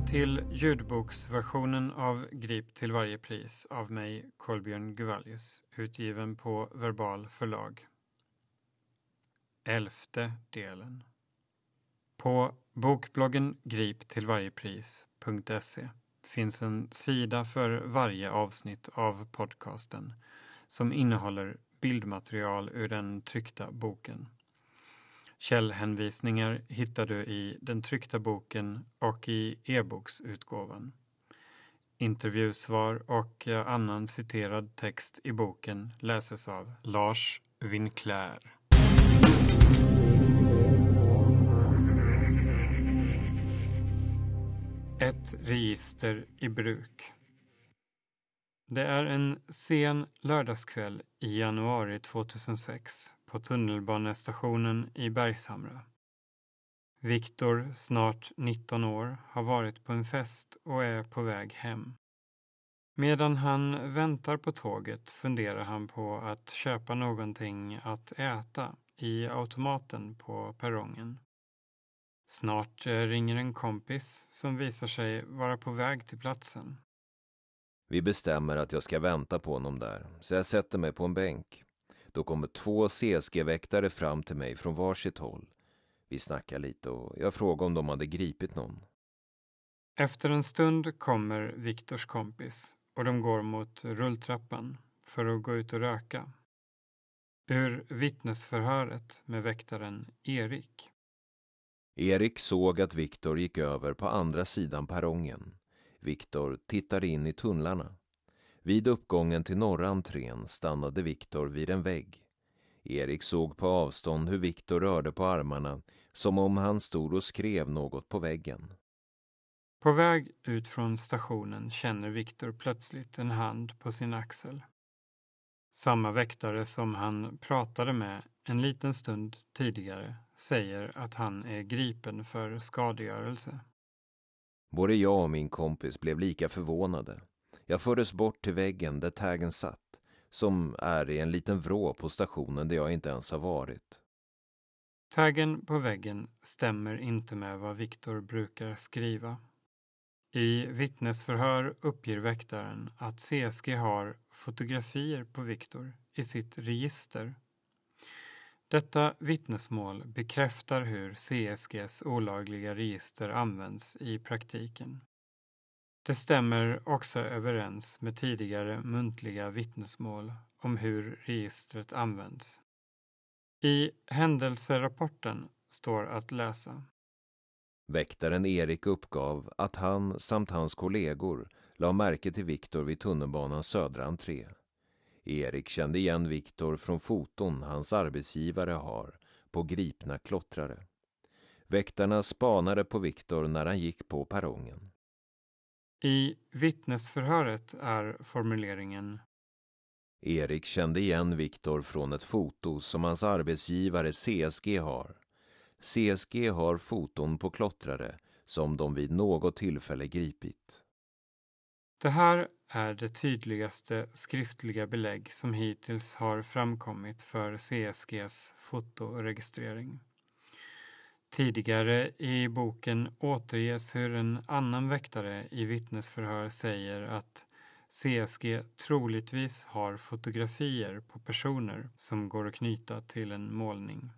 Välkommen till ljudboksversionen av Grip till varje pris av mig, Kolbjörn Guvallius, utgiven på Verbal förlag. Elfte delen. På bokbloggen griptillvarjepris.se finns en sida för varje avsnitt av podcasten som innehåller bildmaterial ur den tryckta boken. Källhänvisningar hittar du i den tryckta boken och i e-boksutgåvan. Intervjusvar och eh, annan citerad text i boken läses av Lars Winclair. Ett register i bruk. Det är en sen lördagskväll i januari 2006 på tunnelbanestationen i Bergshamra. Viktor, snart 19 år, har varit på en fest och är på väg hem. Medan han väntar på tåget funderar han på att köpa någonting att äta i automaten på perrongen. Snart eh, ringer en kompis som visar sig vara på väg till platsen. Vi bestämmer att jag ska vänta på honom där, så jag sätter mig på en bänk. Då kommer två CSG-väktare fram till mig från varsitt håll. Vi snackar lite och jag frågar om de hade gripit någon. Efter en stund kommer Viktors kompis och de går mot rulltrappan för att gå ut och röka. Ur vittnesförhöret med väktaren Erik. Erik såg att Viktor gick över på andra sidan perrongen. Viktor tittade in i tunnlarna. Vid uppgången till norra entrén stannade Viktor vid en vägg. Erik såg på avstånd hur Viktor rörde på armarna som om han stod och skrev något på väggen. På väg ut från stationen känner Viktor plötsligt en hand på sin axel. Samma väktare som han pratade med en liten stund tidigare säger att han är gripen för skadegörelse. Både jag och min kompis blev lika förvånade. Jag fördes bort till väggen där tägen satt, som är i en liten vrå på stationen där jag inte ens har varit. Taggen på väggen stämmer inte med vad Viktor brukar skriva. I vittnesförhör uppger väktaren att CSG har fotografier på Viktor i sitt register. Detta vittnesmål bekräftar hur CSGs olagliga register används i praktiken. Det stämmer också överens med tidigare muntliga vittnesmål om hur registret används. I händelserapporten står att läsa. Väktaren Erik uppgav att han samt hans kollegor la märke till Viktor vid tunnelbanans södra entré. Erik kände igen Viktor från foton hans arbetsgivare har på gripna klottrare. Väktarna spanade på Viktor när han gick på perrongen. I vittnesförhöret är formuleringen Erik kände igen Viktor från ett foto som hans arbetsgivare CSG har. CSG har foton på klottrare som de vid något tillfälle gripit. Det här är det tydligaste skriftliga belägg som hittills har framkommit för CSGs fotoregistrering. Tidigare i boken återges hur en annan väktare i vittnesförhör säger att CSG troligtvis har fotografier på personer som går att knyta till en målning.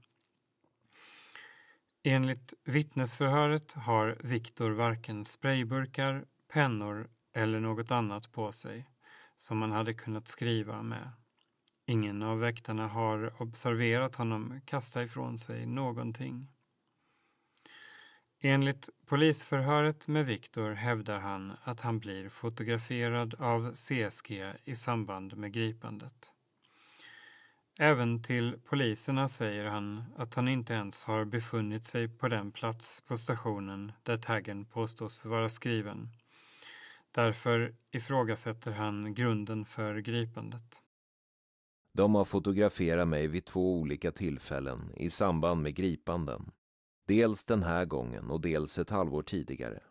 Enligt vittnesförhöret har Viktor varken sprayburkar, pennor eller något annat på sig som man hade kunnat skriva med. Ingen av väktarna har observerat honom kasta ifrån sig någonting. Enligt polisförhöret med Viktor hävdar han att han blir fotograferad av CSG i samband med gripandet. Även till poliserna säger han att han inte ens har befunnit sig på den plats på stationen där taggen påstås vara skriven. Därför ifrågasätter han grunden för gripandet. De har fotograferat mig vid två olika tillfällen i samband med gripanden. Dels den här gången och dels ett halvår tidigare.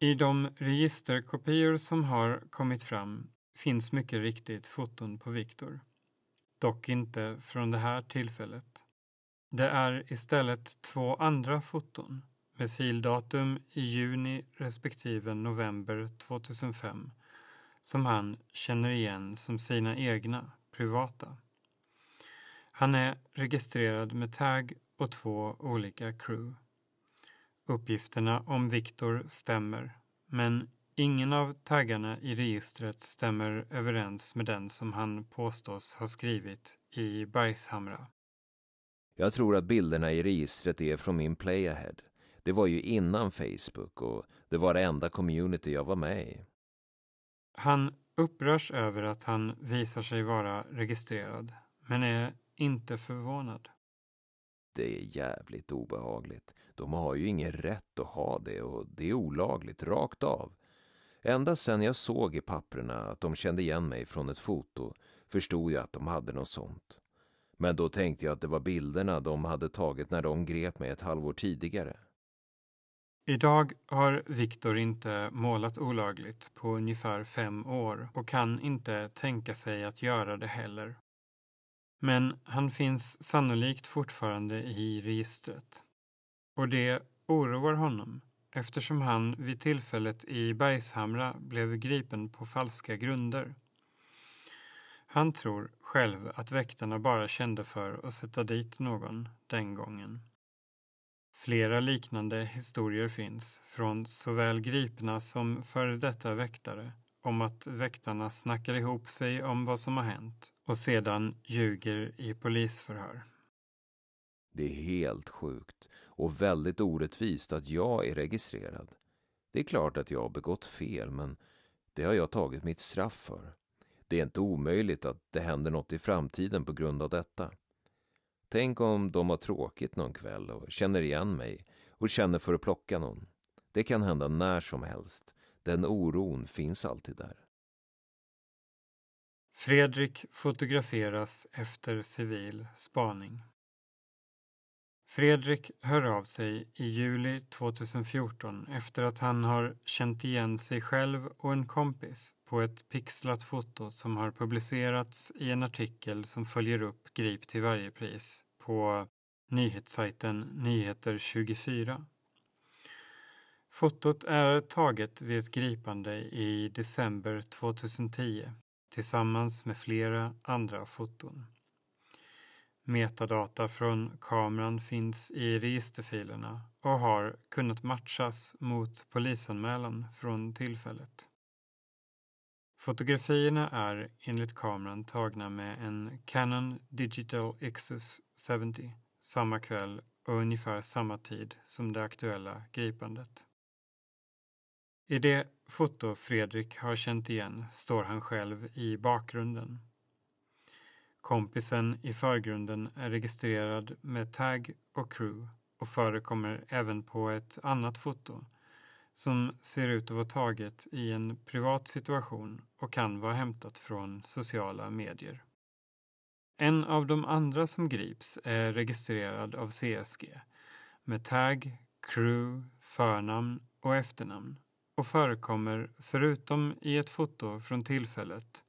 I de registerkopior som har kommit fram finns mycket riktigt foton på Viktor. Dock inte från det här tillfället. Det är istället två andra foton med fildatum i juni respektive november 2005 som han känner igen som sina egna, privata. Han är registrerad med tag och två olika crew. Uppgifterna om Viktor stämmer, men ingen av taggarna i registret stämmer överens med den som han påstås ha skrivit i Bergshamra. Jag tror att bilderna i registret är från min playahead. Det var ju innan Facebook och det var det enda community jag var med i. Han upprörs över att han visar sig vara registrerad, men är inte förvånad. Det är jävligt obehagligt. De har ju ingen rätt att ha det och det är olagligt, rakt av. Ända sen jag såg i papperna att de kände igen mig från ett foto förstod jag att de hade något sånt. Men då tänkte jag att det var bilderna de hade tagit när de grep mig ett halvår tidigare. Idag har Viktor inte målat olagligt på ungefär fem år och kan inte tänka sig att göra det heller. Men han finns sannolikt fortfarande i registret. Och det oroar honom eftersom han vid tillfället i Bergshamra blev gripen på falska grunder. Han tror själv att väktarna bara kände för att sätta dit någon den gången. Flera liknande historier finns från såväl gripna som före detta väktare om att väktarna snackar ihop sig om vad som har hänt och sedan ljuger i polisförhör. Det är helt sjukt och väldigt orättvist att jag är registrerad. Det är klart att jag har begått fel, men det har jag tagit mitt straff för. Det är inte omöjligt att det händer något i framtiden på grund av detta. Tänk om de har tråkigt någon kväll och känner igen mig och känner för att plocka någon. Det kan hända när som helst. Den oron finns alltid där. Fredrik fotograferas efter civil spaning. Fredrik hör av sig i juli 2014 efter att han har känt igen sig själv och en kompis på ett pixlat foto som har publicerats i en artikel som följer upp Grip till varje pris på nyhetssajten Nyheter24. Fotot är taget vid ett gripande i december 2010 tillsammans med flera andra foton. Metadata från kameran finns i registerfilerna och har kunnat matchas mot polisanmälan från tillfället. Fotografierna är enligt kameran tagna med en Canon Digital XS 70 samma kväll och ungefär samma tid som det aktuella gripandet. I det foto Fredrik har känt igen står han själv i bakgrunden. Kompisen i förgrunden är registrerad med tag och crew och förekommer även på ett annat foto som ser ut att vara taget i en privat situation och kan vara hämtat från sociala medier. En av de andra som grips är registrerad av CSG med tag, crew, förnamn och efternamn och förekommer förutom i ett foto från tillfället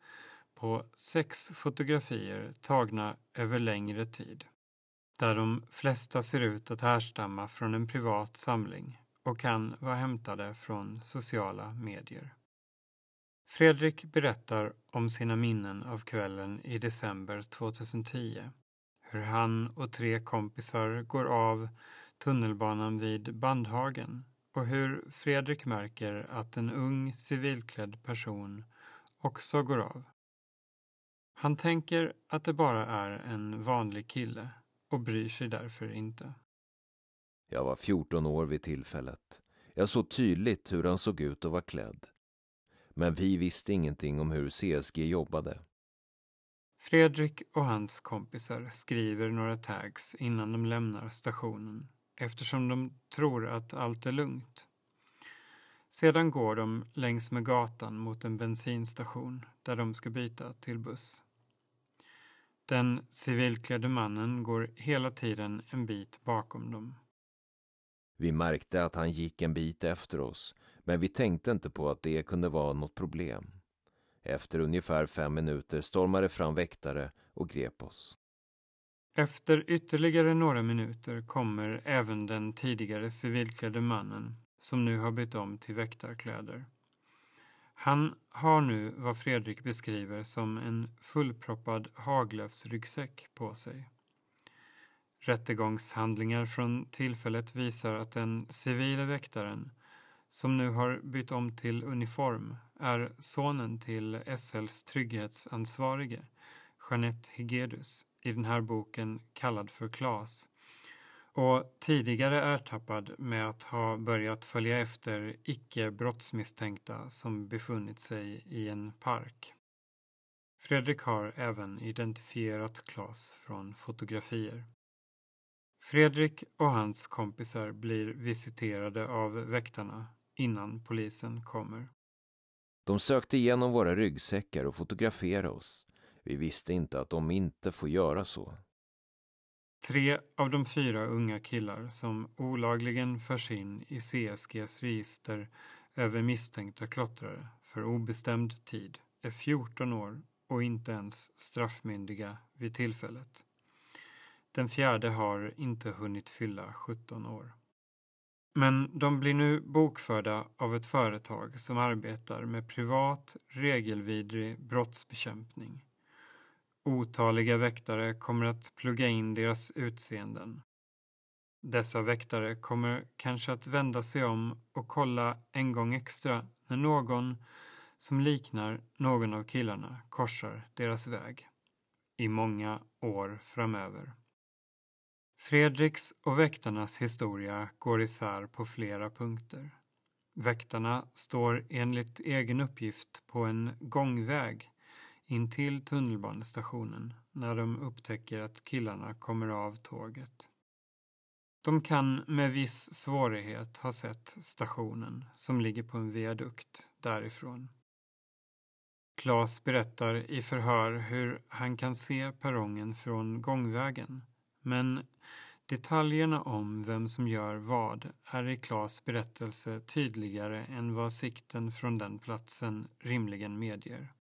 på sex fotografier tagna över längre tid där de flesta ser ut att härstamma från en privat samling och kan vara hämtade från sociala medier. Fredrik berättar om sina minnen av kvällen i december 2010. Hur han och tre kompisar går av tunnelbanan vid Bandhagen och hur Fredrik märker att en ung civilklädd person också går av. Han tänker att det bara är en vanlig kille och bryr sig därför inte. Jag var 14 år vid tillfället. Jag såg tydligt hur han såg ut och var klädd. Men vi visste ingenting om hur CSG jobbade. Fredrik och hans kompisar skriver några tags innan de lämnar stationen eftersom de tror att allt är lugnt. Sedan går de längs med gatan mot en bensinstation där de ska byta till buss. Den civilklädde mannen går hela tiden en bit bakom dem. Vi märkte att han gick en bit efter oss, men vi tänkte inte på att det kunde vara något problem. Efter ungefär fem minuter stormade fram väktare och grep oss. Efter ytterligare några minuter kommer även den tidigare civilklädde mannen som nu har bytt om till väktarkläder. Han har nu vad Fredrik beskriver som en fullproppad Haglöfsryggsäck på sig. Rättegångshandlingar från tillfället visar att den civila väktaren, som nu har bytt om till uniform, är sonen till SLs trygghetsansvarige, Jeanette Hegedus i den här boken kallad för Klas, och tidigare ertappad med att ha börjat följa efter icke brottsmisstänkta som befunnit sig i en park. Fredrik har även identifierat Klas från fotografier. Fredrik och hans kompisar blir visiterade av väktarna innan polisen kommer. De sökte igenom våra ryggsäckar och fotograferade oss. Vi visste inte att de inte får göra så. Tre av de fyra unga killar som olagligen förs in i CSGs register över misstänkta klottrare för obestämd tid är 14 år och inte ens straffmyndiga vid tillfället. Den fjärde har inte hunnit fylla 17 år. Men de blir nu bokförda av ett företag som arbetar med privat, regelvidrig brottsbekämpning. Otaliga väktare kommer att plugga in deras utseenden. Dessa väktare kommer kanske att vända sig om och kolla en gång extra när någon som liknar någon av killarna korsar deras väg. I många år framöver. Fredriks och väktarnas historia går isär på flera punkter. Väktarna står enligt egen uppgift på en gångväg intill tunnelbanestationen när de upptäcker att killarna kommer av tåget. De kan med viss svårighet ha sett stationen som ligger på en viadukt därifrån. Klas berättar i förhör hur han kan se perrongen från gångvägen men detaljerna om vem som gör vad är i Klas berättelse tydligare än vad sikten från den platsen rimligen medger.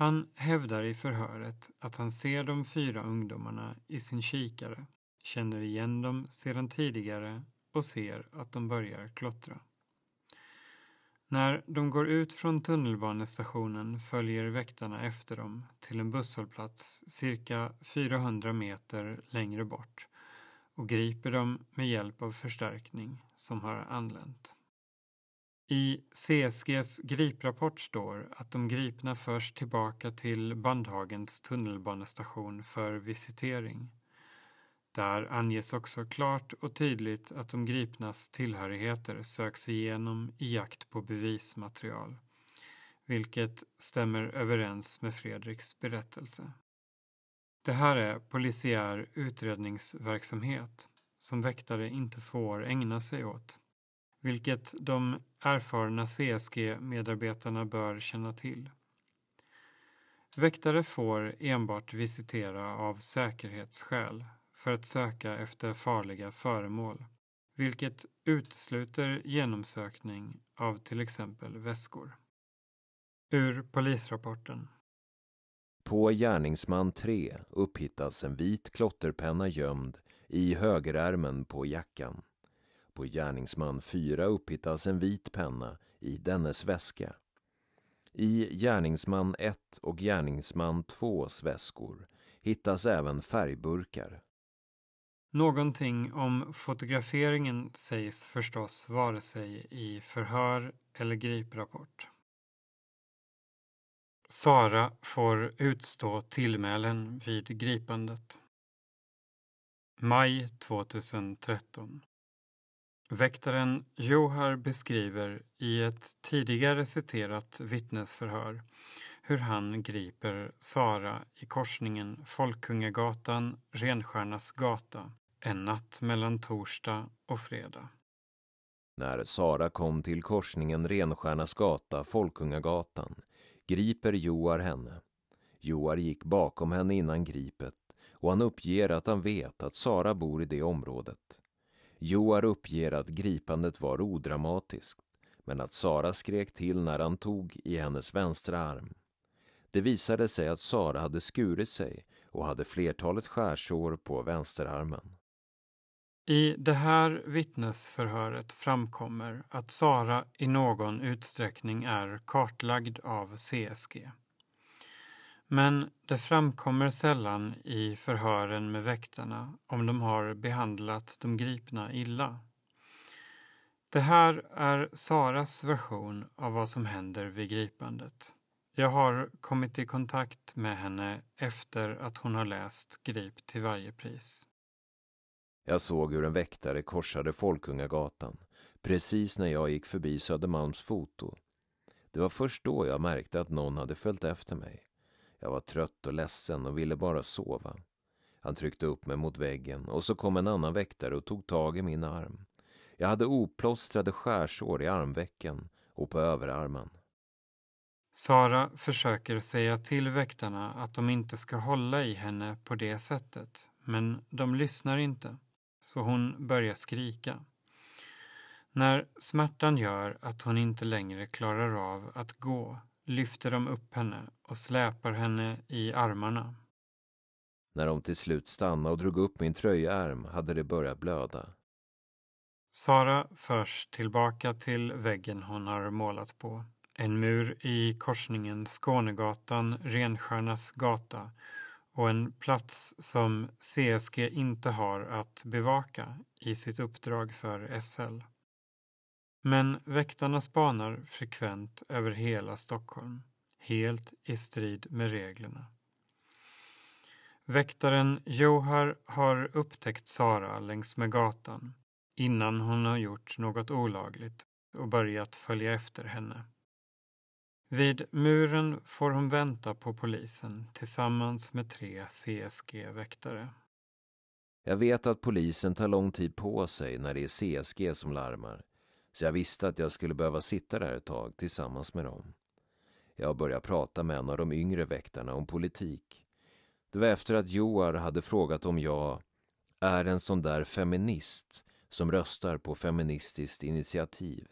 Han hävdar i förhöret att han ser de fyra ungdomarna i sin kikare, känner igen dem sedan tidigare och ser att de börjar klottra. När de går ut från tunnelbanestationen följer väktarna efter dem till en busshållplats cirka 400 meter längre bort och griper dem med hjälp av förstärkning som har anlänt. I CSGs griprapport står att de gripna förs tillbaka till Bandhagens tunnelbanestation för visitering. Där anges också klart och tydligt att de gripnas tillhörigheter söks igenom i jakt på bevismaterial, vilket stämmer överens med Fredriks berättelse. Det här är polisiär utredningsverksamhet som väktare inte får ägna sig åt vilket de erfarna CSG-medarbetarna bör känna till. Väktare får enbart visitera av säkerhetsskäl för att söka efter farliga föremål, vilket utesluter genomsökning av till exempel väskor. Ur polisrapporten. På gärningsman 3 upphittas en vit klotterpenna gömd i högerärmen på jackan. På gärningsman 4 upphittas en vit penna i dennes väska. I gärningsman 1 och gärningsman 2s väskor hittas även färgburkar. Någonting om fotograferingen sägs förstås vare sig i förhör eller griprapport. Sara får utstå tillmälen vid gripandet. Maj 2013 Väktaren Johar beskriver i ett tidigare citerat vittnesförhör hur han griper Sara i korsningen Folkungagatan Renstjärnas gata en natt mellan torsdag och fredag. När Sara kom till korsningen Renstjärnas gata, Folkungagatan, griper Joar henne. Joar gick bakom henne innan gripet och han uppger att han vet att Sara bor i det området. Joar uppger att gripandet var odramatiskt men att Sara skrek till när han tog i hennes vänstra arm. Det visade sig att Sara hade skurit sig och hade flertalet skärsår på vänsterarmen. I det här vittnesförhöret framkommer att Sara i någon utsträckning är kartlagd av CSG. Men det framkommer sällan i förhören med väktarna om de har behandlat de gripna illa. Det här är Saras version av vad som händer vid gripandet. Jag har kommit i kontakt med henne efter att hon har läst Grip till varje pris. Jag såg hur en väktare korsade Folkungagatan precis när jag gick förbi Södermalms foto. Det var först då jag märkte att någon hade följt efter mig. Jag var trött och ledsen och ville bara sova. Han tryckte upp mig mot väggen och så kom en annan väktare och tog tag i min arm. Jag hade oplåstrade skärsår i armvecken och på överarmen. Sara försöker säga till väktarna att de inte ska hålla i henne på det sättet, men de lyssnar inte, så hon börjar skrika. När smärtan gör att hon inte längre klarar av att gå lyfter de upp henne och släpar henne i armarna. När de till slut stannade och drog upp min tröjärm hade det börjat blöda. Sara förs tillbaka till väggen hon har målat på. En mur i korsningen Skånegatan, Renstjärnas gata och en plats som CSG inte har att bevaka i sitt uppdrag för SL. Men väktarna spanar frekvent över hela Stockholm, helt i strid med reglerna. Väktaren Johar har upptäckt Sara längs med gatan innan hon har gjort något olagligt och börjat följa efter henne. Vid muren får hon vänta på polisen tillsammans med tre CSG-väktare. Jag vet att polisen tar lång tid på sig när det är CSG som larmar så jag visste att jag skulle behöva sitta där ett tag tillsammans med dem. Jag började prata med en av de yngre väktarna om politik. Det var efter att Joar hade frågat om jag är en sån där feminist som röstar på Feministiskt initiativ.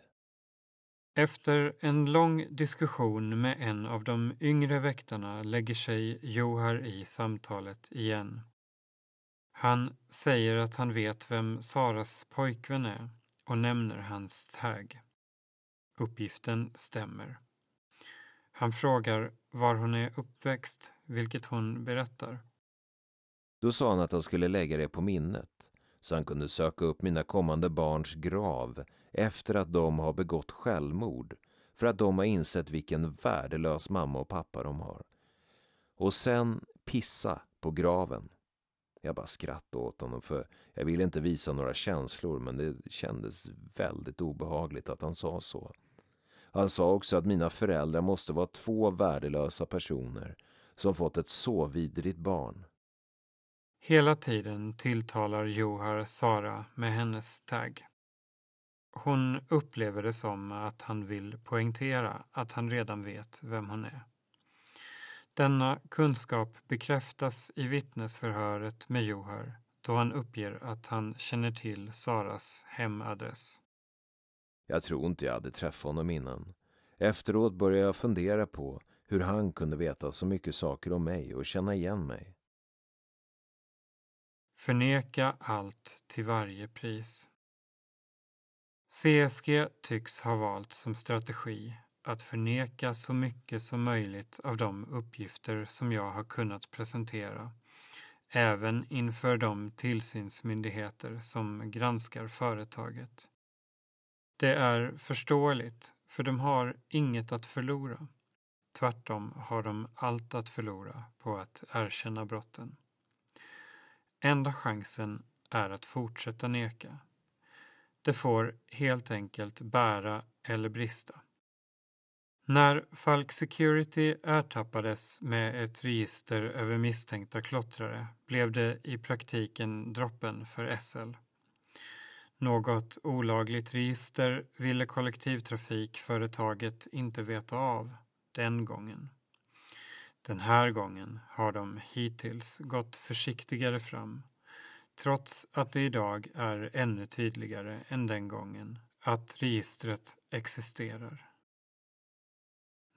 Efter en lång diskussion med en av de yngre väktarna lägger sig Johar i samtalet igen. Han säger att han vet vem Saras pojkvän är och nämner hans tag. Uppgiften stämmer. Han frågar var hon är uppväxt, vilket hon berättar. Då sa han att han skulle lägga det på minnet så han kunde söka upp mina kommande barns grav efter att de har begått självmord för att de har insett vilken värdelös mamma och pappa de har. Och sen pissa på graven. Jag bara skrattade åt honom för jag ville inte visa några känslor men det kändes väldigt obehagligt att han sa så. Han sa också att mina föräldrar måste vara två värdelösa personer som fått ett så vidrigt barn. Hela tiden tilltalar Johar Sara med hennes tagg. Hon upplever det som att han vill poängtera att han redan vet vem hon är. Denna kunskap bekräftas i vittnesförhöret med Johar då han uppger att han känner till Saras hemadress. Jag tror inte jag hade träffat honom innan. Efteråt började jag fundera på hur han kunde veta så mycket saker om mig och känna igen mig. Förneka allt till varje pris. CSG tycks ha valt som strategi att förneka så mycket som möjligt av de uppgifter som jag har kunnat presentera, även inför de tillsynsmyndigheter som granskar företaget. Det är förståeligt, för de har inget att förlora. Tvärtom har de allt att förlora på att erkänna brotten. Enda chansen är att fortsätta neka. Det får helt enkelt bära eller brista. När Falk Security ertappades med ett register över misstänkta klottrare blev det i praktiken droppen för SL. Något olagligt register ville kollektivtrafikföretaget inte veta av den gången. Den här gången har de hittills gått försiktigare fram trots att det idag är ännu tydligare än den gången att registret existerar.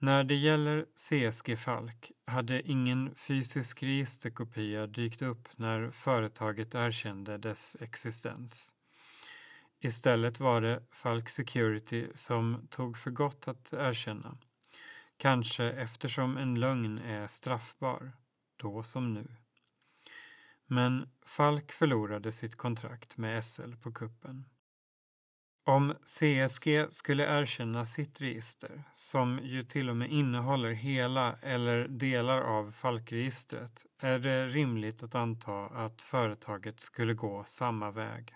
När det gäller CSG Falk hade ingen fysisk registerkopia dykt upp när företaget erkände dess existens. Istället var det Falk Security som tog för gott att erkänna. Kanske eftersom en lögn är straffbar, då som nu. Men Falk förlorade sitt kontrakt med SL på kuppen. Om CSG skulle erkänna sitt register, som ju till och med innehåller hela eller delar av Falkregistret, är det rimligt att anta att företaget skulle gå samma väg.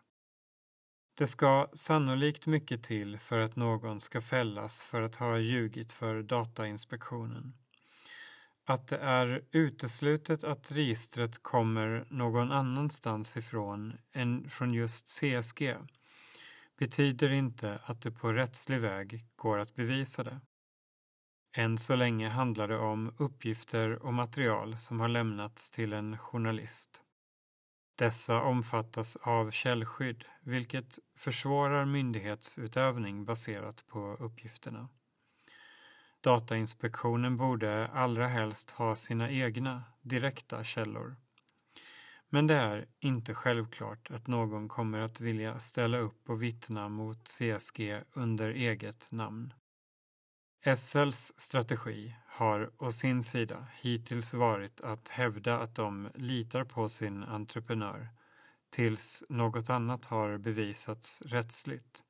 Det ska sannolikt mycket till för att någon ska fällas för att ha ljugit för Datainspektionen. Att det är uteslutet att registret kommer någon annanstans ifrån än från just CSG betyder inte att det på rättslig väg går att bevisa det. Än så länge handlar det om uppgifter och material som har lämnats till en journalist. Dessa omfattas av källskydd, vilket försvårar myndighetsutövning baserat på uppgifterna. Datainspektionen borde allra helst ha sina egna direkta källor. Men det är inte självklart att någon kommer att vilja ställa upp och vittna mot CSG under eget namn. SLs strategi har å sin sida hittills varit att hävda att de litar på sin entreprenör tills något annat har bevisats rättsligt.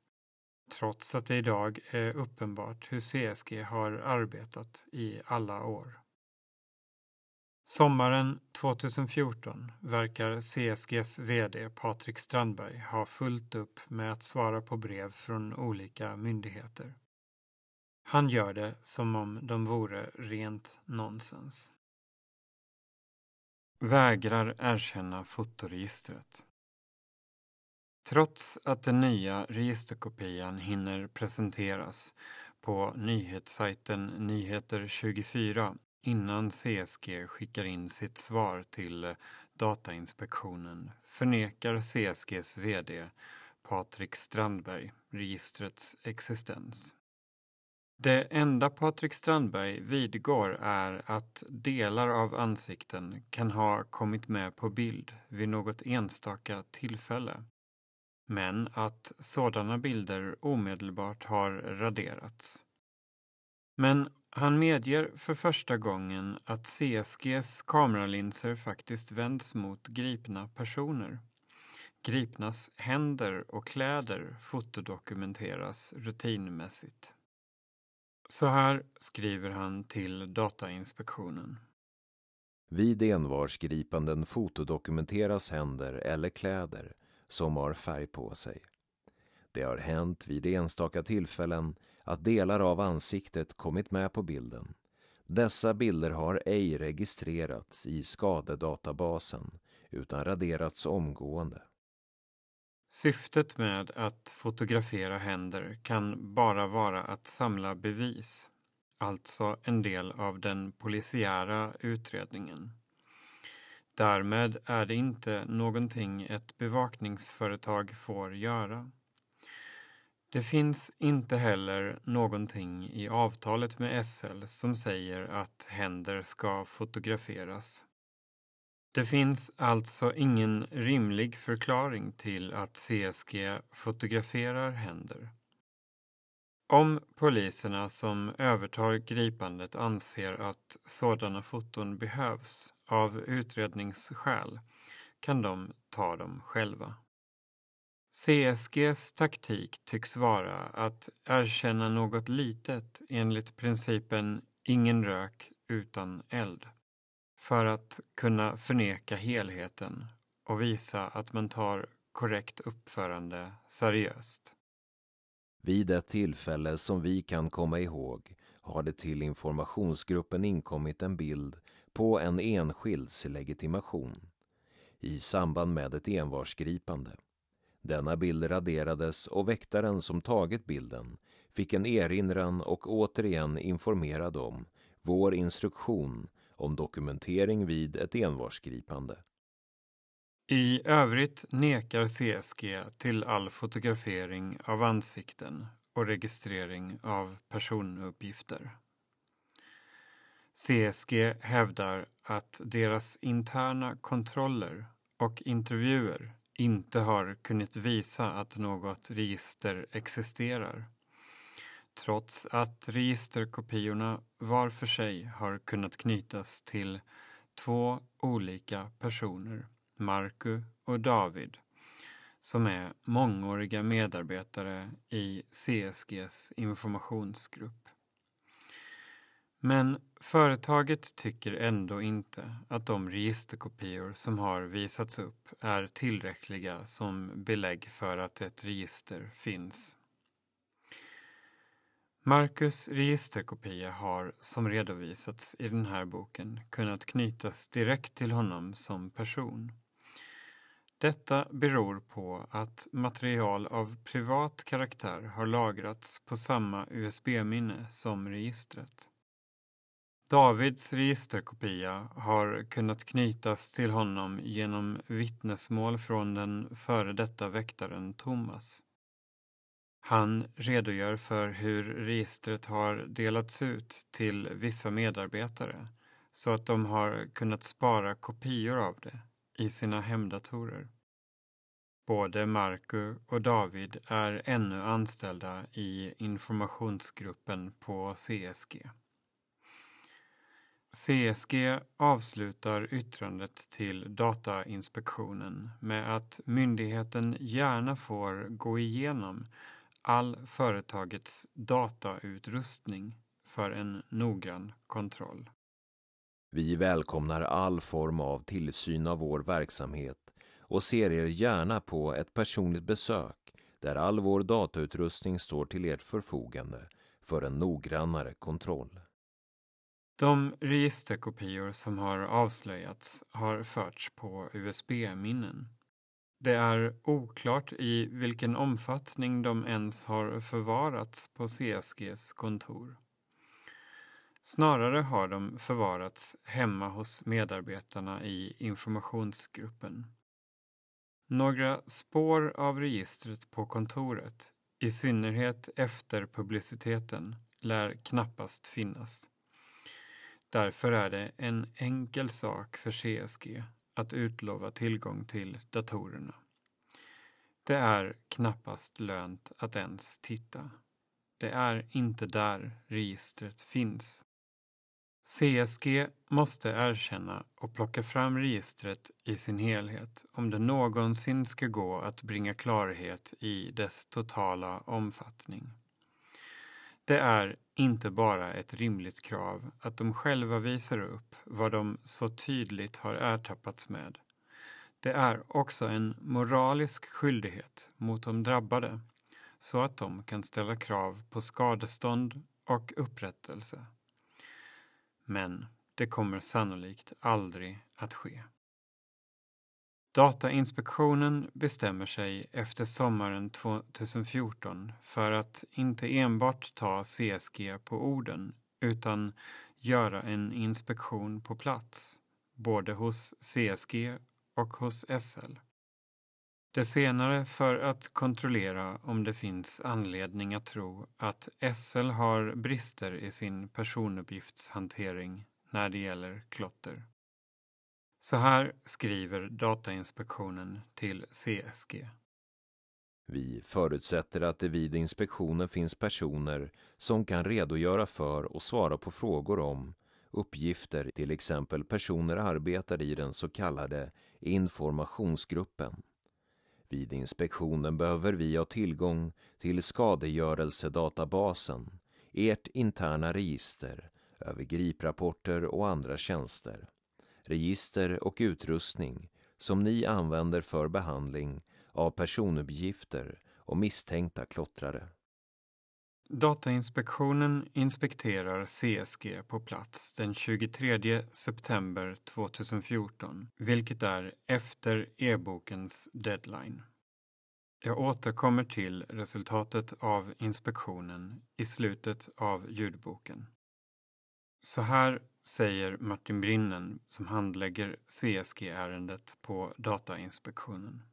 Trots att det idag är uppenbart hur CSG har arbetat i alla år. Sommaren 2014 verkar CSGs VD Patrik Strandberg ha fullt upp med att svara på brev från olika myndigheter. Han gör det som om de vore rent nonsens. Vägrar erkänna fotoregistret. Trots att den nya registerkopian hinner presenteras på nyhetssajten Nyheter 24 innan CSG skickar in sitt svar till Datainspektionen förnekar CSGs VD Patrik Strandberg registrets existens. Det enda Patrik Strandberg vidgår är att delar av ansikten kan ha kommit med på bild vid något enstaka tillfälle. Men att sådana bilder omedelbart har raderats. Men han medger för första gången att CSGs kameralinser faktiskt vänds mot gripna personer. Gripnas händer och kläder fotodokumenteras rutinmässigt. Så här skriver han till Datainspektionen. Vid envarsgripanden fotodokumenteras händer eller kläder som har färg på sig. Det har hänt vid enstaka tillfällen att delar av ansiktet kommit med på bilden. Dessa bilder har ej registrerats i skadedatabasen utan raderats omgående. Syftet med att fotografera händer kan bara vara att samla bevis, alltså en del av den polisiära utredningen. Därmed är det inte någonting ett bevakningsföretag får göra. Det finns inte heller någonting i avtalet med SL som säger att händer ska fotograferas. Det finns alltså ingen rimlig förklaring till att CSG fotograferar händer. Om poliserna som övertar gripandet anser att sådana foton behövs av utredningsskäl kan de ta dem själva. CSGs taktik tycks vara att erkänna något litet enligt principen ingen rök utan eld för att kunna förneka helheten och visa att man tar korrekt uppförande seriöst. Vid ett tillfälle som vi kan komma ihåg har det till informationsgruppen inkommit en bild på en enskilds legitimation i samband med ett envarsgripande. Denna bild raderades och väktaren som tagit bilden fick en erinran och återigen informerad om vår instruktion om dokumentering vid ett envarsgripande. I övrigt nekar CSG till all fotografering av ansikten och registrering av personuppgifter. CSG hävdar att deras interna kontroller och intervjuer inte har kunnat visa att något register existerar trots att registerkopiorna var för sig har kunnat knytas till två olika personer, Marku och David, som är mångåriga medarbetare i CSGs informationsgrupp. Men företaget tycker ändå inte att de registerkopior som har visats upp är tillräckliga som belägg för att ett register finns. Marcus registerkopia har, som redovisats i den här boken, kunnat knytas direkt till honom som person. Detta beror på att material av privat karaktär har lagrats på samma USB-minne som registret. Davids registerkopia har kunnat knytas till honom genom vittnesmål från den före detta väktaren Thomas. Han redogör för hur registret har delats ut till vissa medarbetare så att de har kunnat spara kopior av det i sina hemdatorer. Både Marco och David är ännu anställda i informationsgruppen på CSG. CSG avslutar yttrandet till Datainspektionen med att myndigheten gärna får gå igenom all företagets datautrustning för en noggrann kontroll. Vi välkomnar all form av tillsyn av vår verksamhet och ser er gärna på ett personligt besök där all vår datautrustning står till ert förfogande för en noggrannare kontroll. De registerkopior som har avslöjats har förts på USB-minnen. Det är oklart i vilken omfattning de ens har förvarats på CSGs kontor. Snarare har de förvarats hemma hos medarbetarna i informationsgruppen. Några spår av registret på kontoret, i synnerhet efter publiciteten, lär knappast finnas. Därför är det en enkel sak för CSG att utlova tillgång till datorerna. Det är knappast lönt att ens titta. Det är inte där registret finns. CSG måste erkänna och plocka fram registret i sin helhet om det någonsin ska gå att bringa klarhet i dess totala omfattning. Det är inte bara ett rimligt krav att de själva visar upp vad de så tydligt har ertappats med. Det är också en moralisk skyldighet mot de drabbade så att de kan ställa krav på skadestånd och upprättelse. Men det kommer sannolikt aldrig att ske. Datainspektionen bestämmer sig efter sommaren 2014 för att inte enbart ta CSG på orden utan göra en inspektion på plats, både hos CSG och hos SL. Det senare för att kontrollera om det finns anledning att tro att SL har brister i sin personuppgiftshantering när det gäller klotter. Så här skriver Datainspektionen till CSG. Vi förutsätter att det vid inspektionen finns personer som kan redogöra för och svara på frågor om uppgifter, till exempel personer arbetar i den så kallade informationsgruppen. Vid inspektionen behöver vi ha tillgång till skadegörelsedatabasen, ert interna register, över griprapporter och andra tjänster register och utrustning som ni använder för behandling av personuppgifter och misstänkta klottrare. Datainspektionen inspekterar CSG på plats den 23 september 2014, vilket är efter e-bokens deadline. Jag återkommer till resultatet av inspektionen i slutet av ljudboken. Så här säger Martin Brinnen som handlägger CSG-ärendet på Datainspektionen.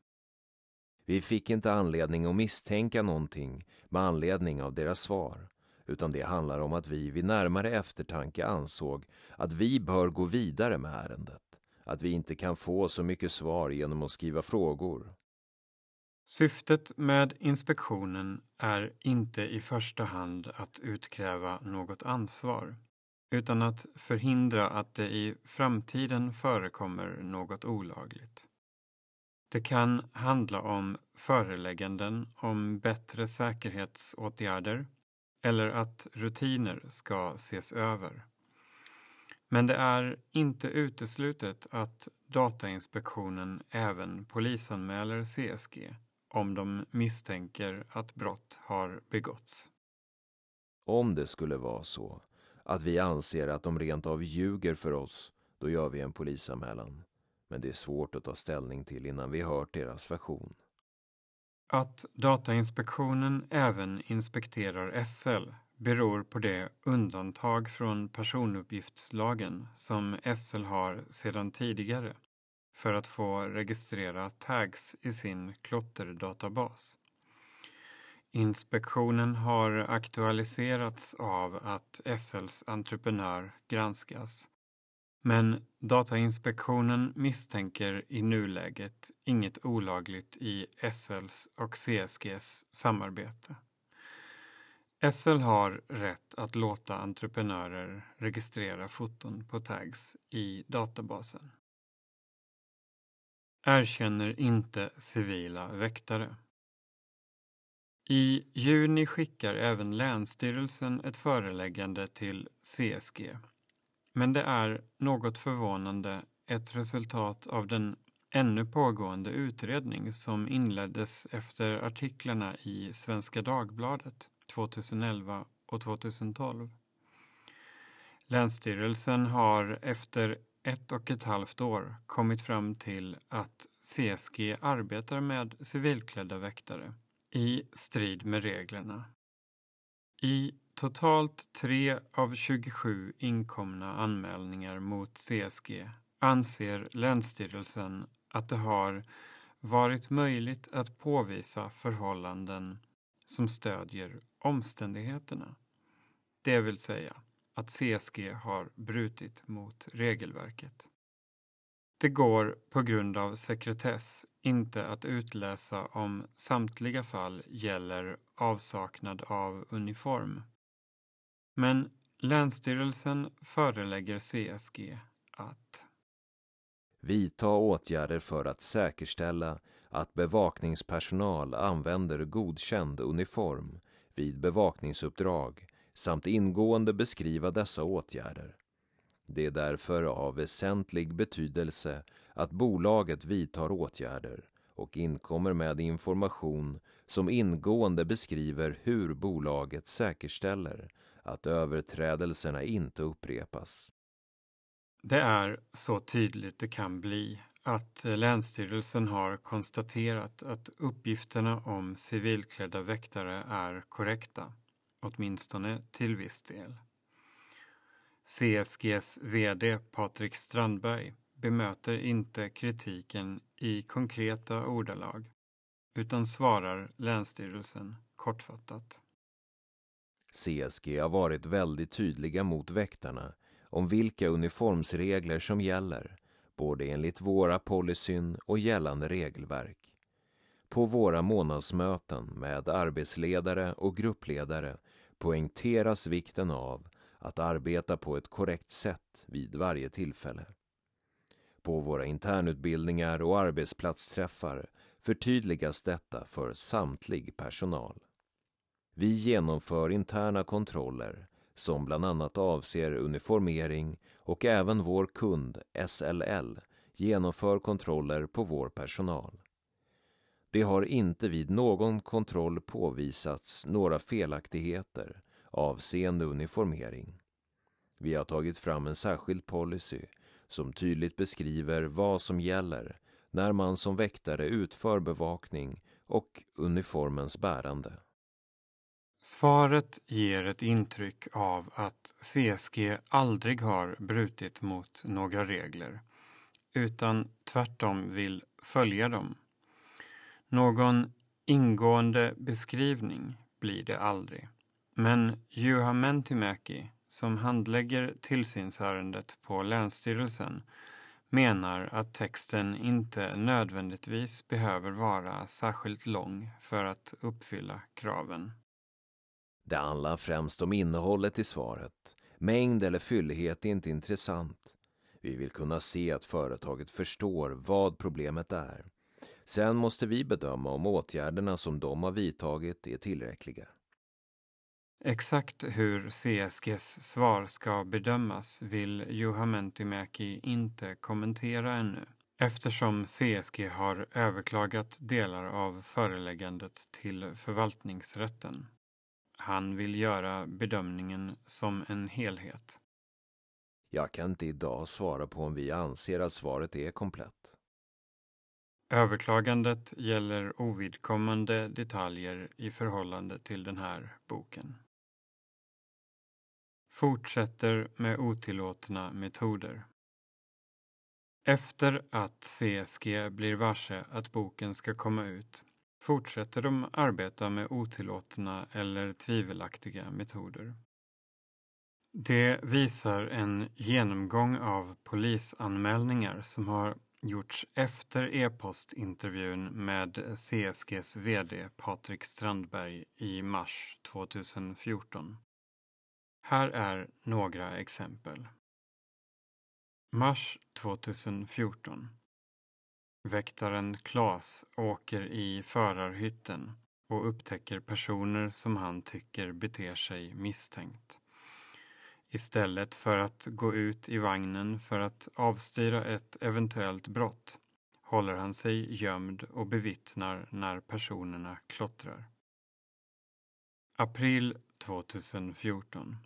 Vi fick inte anledning att misstänka någonting med anledning av deras svar utan det handlar om att vi vid närmare eftertanke ansåg att vi bör gå vidare med ärendet, att vi inte kan få så mycket svar genom att skriva frågor. Syftet med inspektionen är inte i första hand att utkräva något ansvar, utan att förhindra att det i framtiden förekommer något olagligt. Det kan handla om förelägganden om bättre säkerhetsåtgärder eller att rutiner ska ses över. Men det är inte uteslutet att Datainspektionen även polisanmäler CSG om de misstänker att brott har begåtts. Om det skulle vara så att vi anser att de rent av ljuger för oss, då gör vi en polisanmälan. Men det är svårt att ta ställning till innan vi hört deras version. Att Datainspektionen även inspekterar SL beror på det undantag från personuppgiftslagen som SL har sedan tidigare för att få registrera tags i sin klotterdatabas. Inspektionen har aktualiserats av att SLs entreprenör granskas men Datainspektionen misstänker i nuläget inget olagligt i SLs och CSGs samarbete. SL har rätt att låta entreprenörer registrera foton på tags i databasen. Erkänner inte civila väktare. I juni skickar även Länsstyrelsen ett föreläggande till CSG men det är något förvånande ett resultat av den ännu pågående utredning som inleddes efter artiklarna i Svenska Dagbladet 2011 och 2012. Länsstyrelsen har efter ett och ett halvt år kommit fram till att CSG arbetar med civilklädda väktare i strid med reglerna. I totalt tre av 27 inkomna anmälningar mot CSG anser Länsstyrelsen att det har varit möjligt att påvisa förhållanden som stödjer omständigheterna. Det vill säga att CSG har brutit mot regelverket. Det går på grund av sekretess inte att utläsa om samtliga fall gäller avsaknad av uniform. Men Länsstyrelsen förelägger CSG att vidta åtgärder för att säkerställa att bevakningspersonal använder godkänd uniform vid bevakningsuppdrag samt ingående beskriva dessa åtgärder. Det är därför av väsentlig betydelse att bolaget vidtar åtgärder och inkommer med information som ingående beskriver hur bolaget säkerställer att överträdelserna inte upprepas. Det är så tydligt det kan bli att Länsstyrelsen har konstaterat att uppgifterna om civilklädda väktare är korrekta, åtminstone till viss del. CSGs VD Patrik Strandberg bemöter inte kritiken i konkreta ordalag utan svarar Länsstyrelsen kortfattat. CSG har varit väldigt tydliga mot väktarna om vilka uniformsregler som gäller, både enligt våra policyn och gällande regelverk. På våra månadsmöten med arbetsledare och gruppledare poängteras vikten av att arbeta på ett korrekt sätt vid varje tillfälle. På våra internutbildningar och arbetsplatsträffar förtydligas detta för samtlig personal. Vi genomför interna kontroller som bland annat avser uniformering och även vår kund SLL genomför kontroller på vår personal. Det har inte vid någon kontroll påvisats några felaktigheter avseende uniformering. Vi har tagit fram en särskild policy som tydligt beskriver vad som gäller när man som väktare utför bevakning och uniformens bärande. Svaret ger ett intryck av att CSG aldrig har brutit mot några regler utan tvärtom vill följa dem. Någon ingående beskrivning blir det aldrig. Men Juha Mäntymäki, som handlägger tillsynsärendet på Länsstyrelsen, menar att texten inte nödvändigtvis behöver vara särskilt lång för att uppfylla kraven. Det handlar främst om innehållet i svaret. Mängd eller fyllighet är inte intressant. Vi vill kunna se att företaget förstår vad problemet är. Sen måste vi bedöma om åtgärderna som de har vidtagit är tillräckliga. Exakt hur CSGs svar ska bedömas vill Juha Mäntymäki inte kommentera ännu eftersom CSG har överklagat delar av föreläggandet till förvaltningsrätten. Han vill göra bedömningen som en helhet. Jag kan inte idag svara på om vi anser att svaret är komplett. Överklagandet gäller ovidkommande detaljer i förhållande till den här boken. Fortsätter med otillåtna metoder. Efter att CSG blir varse att boken ska komma ut fortsätter de arbeta med otillåtna eller tvivelaktiga metoder. Det visar en genomgång av polisanmälningar som har gjorts efter e-postintervjun med CSGs VD Patrik Strandberg i mars 2014. Här är några exempel. Mars 2014 Väktaren Klas åker i förarhytten och upptäcker personer som han tycker beter sig misstänkt. Istället för att gå ut i vagnen för att avstyra ett eventuellt brott håller han sig gömd och bevittnar när personerna klottrar. April 2014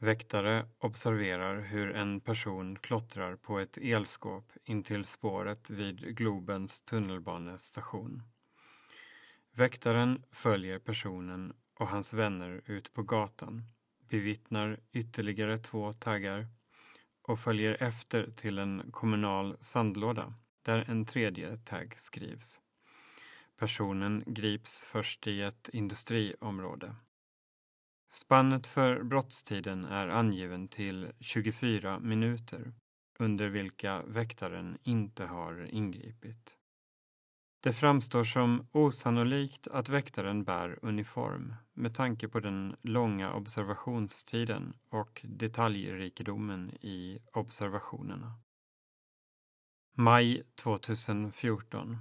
Väktare observerar hur en person klottrar på ett elskåp intill spåret vid Globens tunnelbanestation. Väktaren följer personen och hans vänner ut på gatan, bevittnar ytterligare två taggar och följer efter till en kommunal sandlåda där en tredje tagg skrivs. Personen grips först i ett industriområde. Spannet för brottstiden är angiven till 24 minuter under vilka väktaren inte har ingripit. Det framstår som osannolikt att väktaren bär uniform med tanke på den långa observationstiden och detaljrikedomen i observationerna. Maj 2014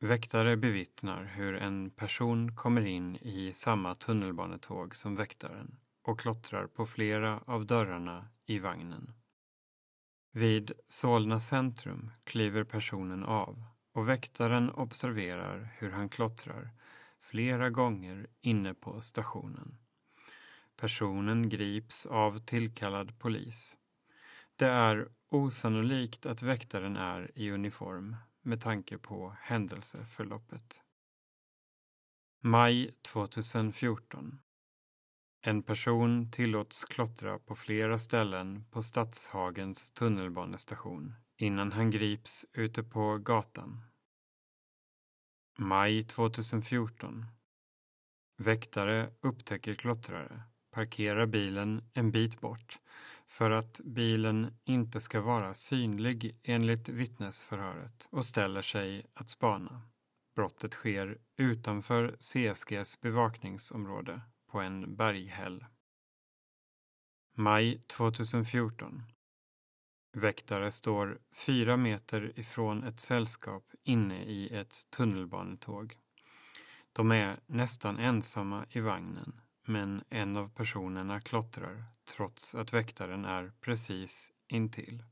Väktare bevittnar hur en person kommer in i samma tunnelbanetåg som väktaren och klottrar på flera av dörrarna i vagnen. Vid Solna centrum kliver personen av och väktaren observerar hur han klottrar flera gånger inne på stationen. Personen grips av tillkallad polis. Det är osannolikt att väktaren är i uniform med tanke på händelseförloppet. Maj 2014 En person tillåts klottra på flera ställen på Stadshagens tunnelbanestation innan han grips ute på gatan. Maj 2014 Väktare upptäcker klottrare, parkerar bilen en bit bort för att bilen inte ska vara synlig enligt vittnesförhöret och ställer sig att spana. Brottet sker utanför CSGs bevakningsområde på en berghäll. Maj 2014 Väktare står fyra meter ifrån ett sällskap inne i ett tunnelbanetåg. De är nästan ensamma i vagnen men en av personerna klottrar trots att väktaren är precis intill.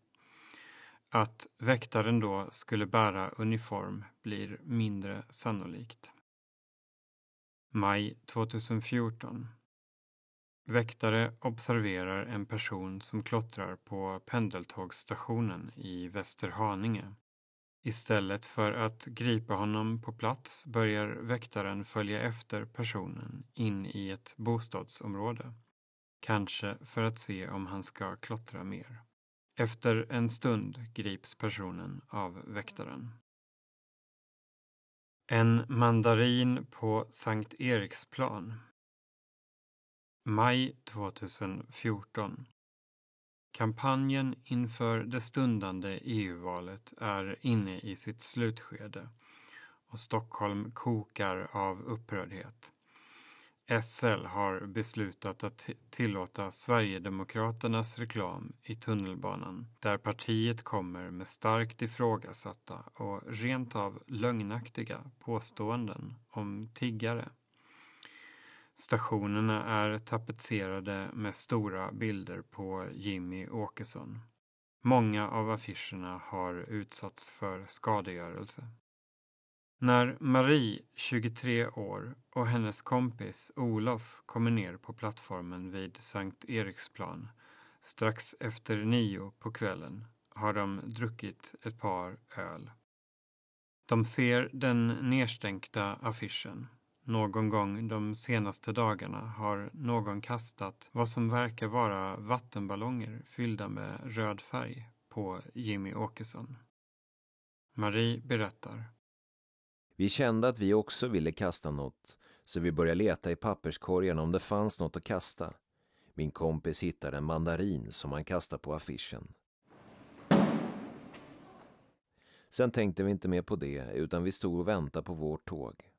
Att väktaren då skulle bära uniform blir mindre sannolikt. Maj 2014 Väktare observerar en person som klottrar på pendeltågsstationen i Västerhaninge. Istället för att gripa honom på plats börjar väktaren följa efter personen in i ett bostadsområde. Kanske för att se om han ska klottra mer. Efter en stund grips personen av väktaren. En mandarin på Sankt Eriksplan. Maj 2014 Kampanjen inför det stundande EU-valet är inne i sitt slutskede och Stockholm kokar av upprördhet. SL har beslutat att tillåta Sverigedemokraternas reklam i tunnelbanan där partiet kommer med starkt ifrågasatta och rent av lögnaktiga påståenden om tiggare. Stationerna är tapetserade med stora bilder på Jimmy Åkesson. Många av affischerna har utsatts för skadegörelse. När Marie, 23 år, och hennes kompis Olof kommer ner på plattformen vid Sankt Eriksplan strax efter nio på kvällen har de druckit ett par öl. De ser den nedstänkta affischen. Någon gång de senaste dagarna har någon kastat vad som verkar vara vattenballonger fyllda med röd färg på Jimmy Åkesson. Marie berättar. Vi kände att vi också ville kasta något, så vi började leta i papperskorgen om det fanns något att kasta. Min kompis hittade en mandarin som han kastade på affischen. Sen tänkte vi inte mer på det, utan vi stod och väntade på vårt tåg.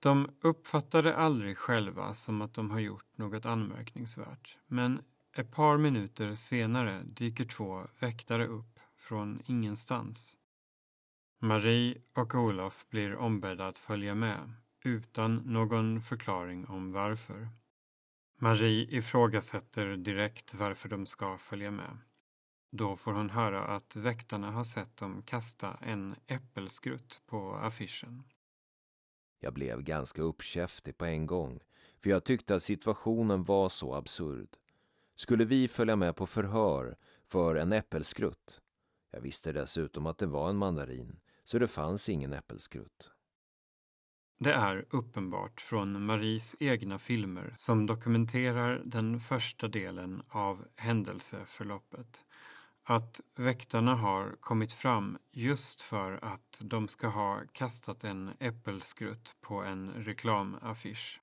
De uppfattade aldrig själva som att de har gjort något anmärkningsvärt, men ett par minuter senare dyker två väktare upp från ingenstans. Marie och Olof blir ombedda att följa med utan någon förklaring om varför. Marie ifrågasätter direkt varför de ska följa med. Då får hon höra att väktarna har sett dem kasta en äppelskrutt på affischen. Jag blev ganska uppkäftig på en gång, för jag tyckte att situationen var så absurd. Skulle vi följa med på förhör för en äppelskrutt? Jag visste dessutom att det var en mandarin, så det fanns ingen äppelskrutt. Det är uppenbart från Maries egna filmer som dokumenterar den första delen av händelseförloppet att väktarna har kommit fram just för att de ska ha kastat en äppelskrutt på en reklamaffisch.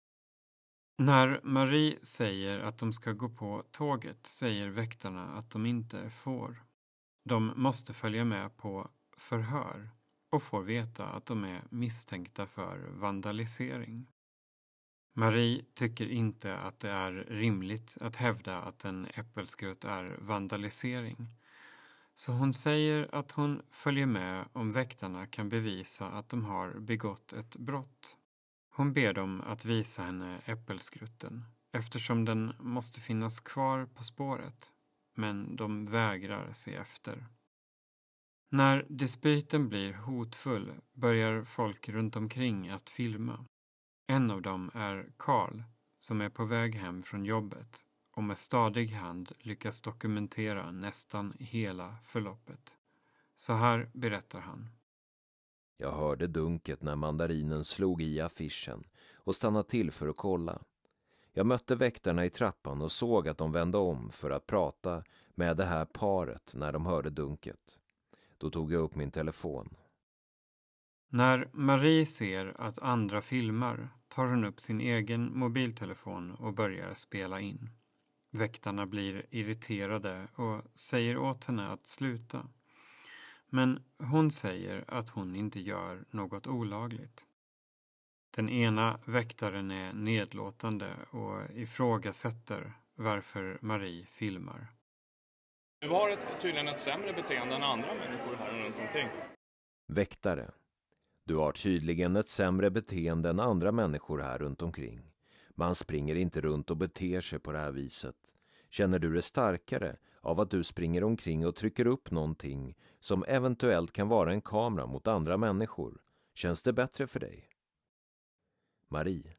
När Marie säger att de ska gå på tåget säger väktarna att de inte får. De måste följa med på förhör och får veta att de är misstänkta för vandalisering. Marie tycker inte att det är rimligt att hävda att en äppelskrutt är vandalisering. Så hon säger att hon följer med om väktarna kan bevisa att de har begått ett brott. Hon ber dem att visa henne äppelskrutten eftersom den måste finnas kvar på spåret. Men de vägrar se efter. När dispyten blir hotfull börjar folk runt omkring att filma. En av dem är Karl som är på väg hem från jobbet och med stadig hand lyckas dokumentera nästan hela förloppet. Så här berättar han. Jag hörde dunket när mandarinen slog i affischen och stannade till för att kolla. Jag mötte väktarna i trappan och såg att de vände om för att prata med det här paret när de hörde dunket. Då tog jag upp min telefon. När Marie ser att andra filmar tar hon upp sin egen mobiltelefon och börjar spela in. Väktarna blir irriterade och säger åt henne att sluta. Men hon säger att hon inte gör något olagligt. Den ena väktaren är nedlåtande och ifrågasätter varför Marie filmar. Du har ett, tydligen ett sämre beteende än andra människor här runt omkring. Väktare. Du har tydligen ett sämre beteende än andra människor här runt omkring. Man springer inte runt och beter sig på det här viset. Känner du dig starkare av att du springer omkring och trycker upp någonting som eventuellt kan vara en kamera mot andra människor? Känns det bättre för dig? Marie.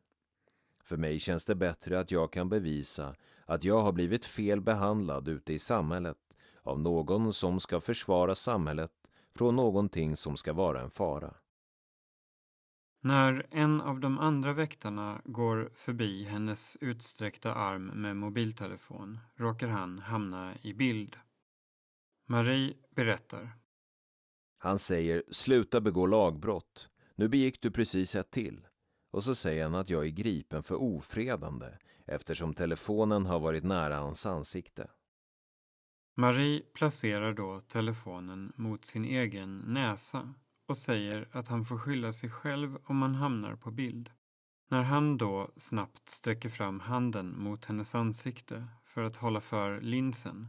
För mig känns det bättre att jag kan bevisa att jag har blivit fel behandlad ute i samhället av någon som ska försvara samhället från någonting som ska vara en fara. När en av de andra väktarna går förbi hennes utsträckta arm med mobiltelefon råkar han hamna i bild. Marie berättar. Han säger sluta begå lagbrott. Nu begick du precis ett till. och så säger han att jag är gripen för ofredande eftersom telefonen har varit nära hans ansikte. Marie placerar då telefonen mot sin egen näsa och säger att han får skylla sig själv om han hamnar på bild. När han då snabbt sträcker fram handen mot hennes ansikte för att hålla för linsen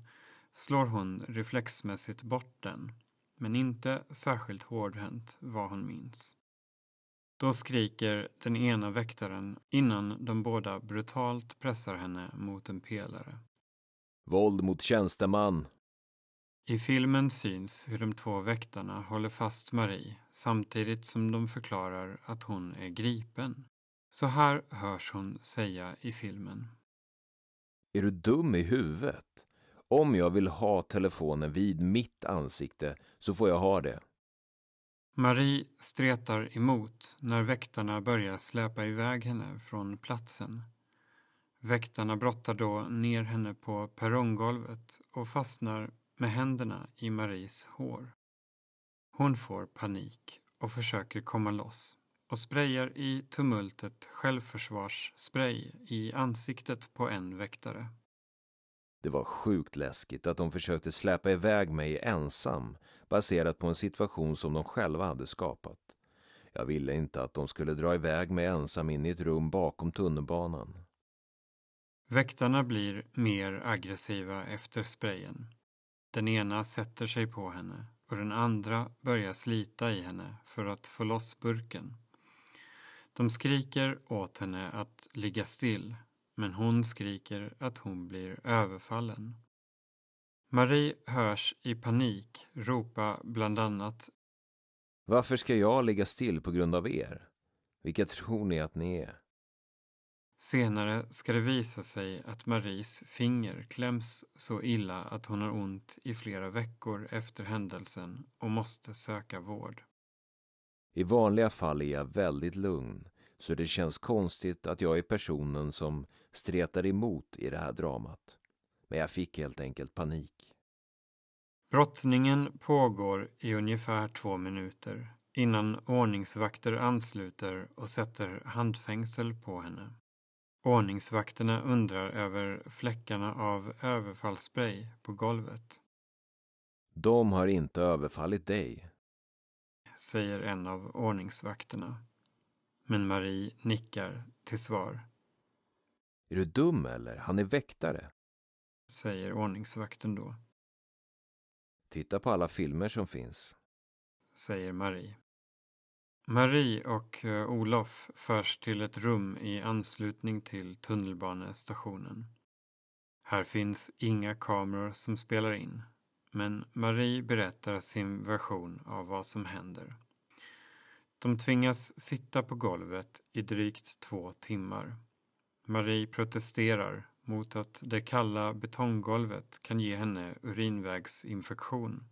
slår hon reflexmässigt bort den, men inte särskilt hårdhänt vad hon minns. Då skriker den ena väktaren innan de båda brutalt pressar henne mot en pelare. Våld mot tjänsteman. I filmen syns hur de två väktarna håller fast Marie samtidigt som de förklarar att hon är gripen. Så här hörs hon säga i filmen. Är du dum i huvudet? Om jag vill ha telefonen vid mitt ansikte så får jag ha det. Marie stretar emot när väktarna börjar släpa iväg henne från platsen. Väktarna brottar då ner henne på perronggolvet och fastnar med händerna i Maries hår. Hon får panik och försöker komma loss och sprayar i tumultet självförsvarsspray i ansiktet på en väktare. Det var sjukt läskigt att de försökte släpa iväg mig ensam baserat på en situation som de själva hade skapat. Jag ville inte att de skulle dra iväg mig ensam in i ett rum bakom tunnelbanan. Väktarna blir mer aggressiva efter sprayen. Den ena sätter sig på henne och den andra börjar slita i henne för att få loss burken. De skriker åt henne att ligga still, men hon skriker att hon blir överfallen. Marie hörs i panik ropa bland annat Varför ska jag ligga still på grund av er? Vilka tror ni att ni är? Senare ska det visa sig att Maries finger kläms så illa att hon har ont i flera veckor efter händelsen och måste söka vård. I vanliga fall är jag väldigt lugn, så det känns konstigt att jag är personen som stretar emot i det här dramat. Men jag fick helt enkelt panik. Brottningen pågår i ungefär två minuter innan ordningsvakter ansluter och sätter handfängsel på henne. Ordningsvakterna undrar över fläckarna av överfallsspray på golvet. De har inte överfallit dig, säger en av ordningsvakterna. Men Marie nickar till svar. Är du dum eller? Han är väktare. Säger ordningsvakten då. Titta på alla filmer som finns. Säger Marie. Marie och eh, Olof förs till ett rum i anslutning till tunnelbanestationen. Här finns inga kameror som spelar in, men Marie berättar sin version av vad som händer. De tvingas sitta på golvet i drygt två timmar. Marie protesterar mot att det kalla betonggolvet kan ge henne urinvägsinfektion.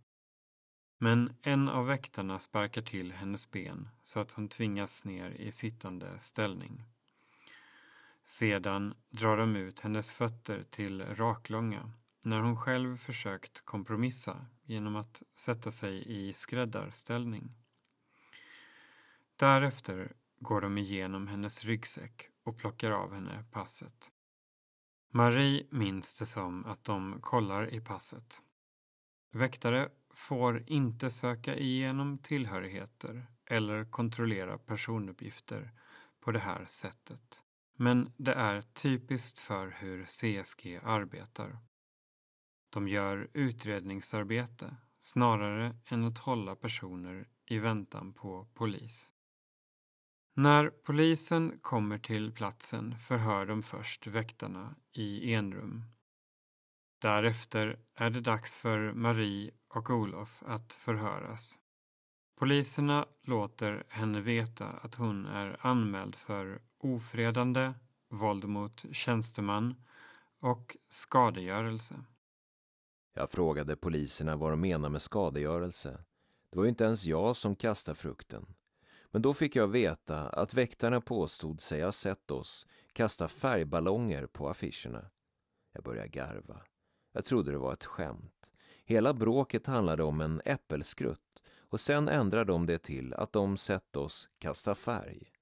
Men en av väktarna sparkar till hennes ben så att hon tvingas ner i sittande ställning. Sedan drar de ut hennes fötter till raklånga när hon själv försökt kompromissa genom att sätta sig i skräddarställning. Därefter går de igenom hennes ryggsäck och plockar av henne passet. Marie minns det som att de kollar i passet. Väktare får inte söka igenom tillhörigheter eller kontrollera personuppgifter på det här sättet. Men det är typiskt för hur CSG arbetar. De gör utredningsarbete snarare än att hålla personer i väntan på polis. När polisen kommer till platsen förhör de först väktarna i enrum. Därefter är det dags för Marie och Olof att förhöras. Poliserna låter henne veta att hon är anmäld för ofredande, våld mot tjänsteman och skadegörelse. Jag frågade poliserna vad de menar med skadegörelse. Det var ju inte ens jag som kastade frukten. Men då fick jag veta att väktarna påstod sig ha sett oss kasta färgballonger på affischerna. Jag började garva. Jag trodde det var ett skämt. Hela bråket handlade om en äppelskrutt och sen ändrade de det till att de sett oss kasta färg.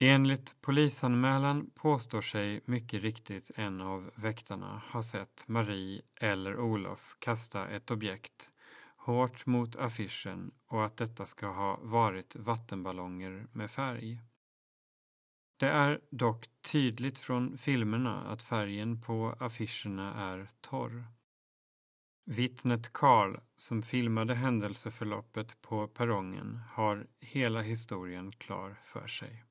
Enligt polisanmälan påstår sig mycket riktigt en av väktarna ha sett Marie eller Olof kasta ett objekt hårt mot affischen och att detta ska ha varit vattenballonger med färg. Det är dock tydligt från filmerna att färgen på affischerna är torr. Vittnet Karl, som filmade händelseförloppet på perrongen, har hela historien klar för sig.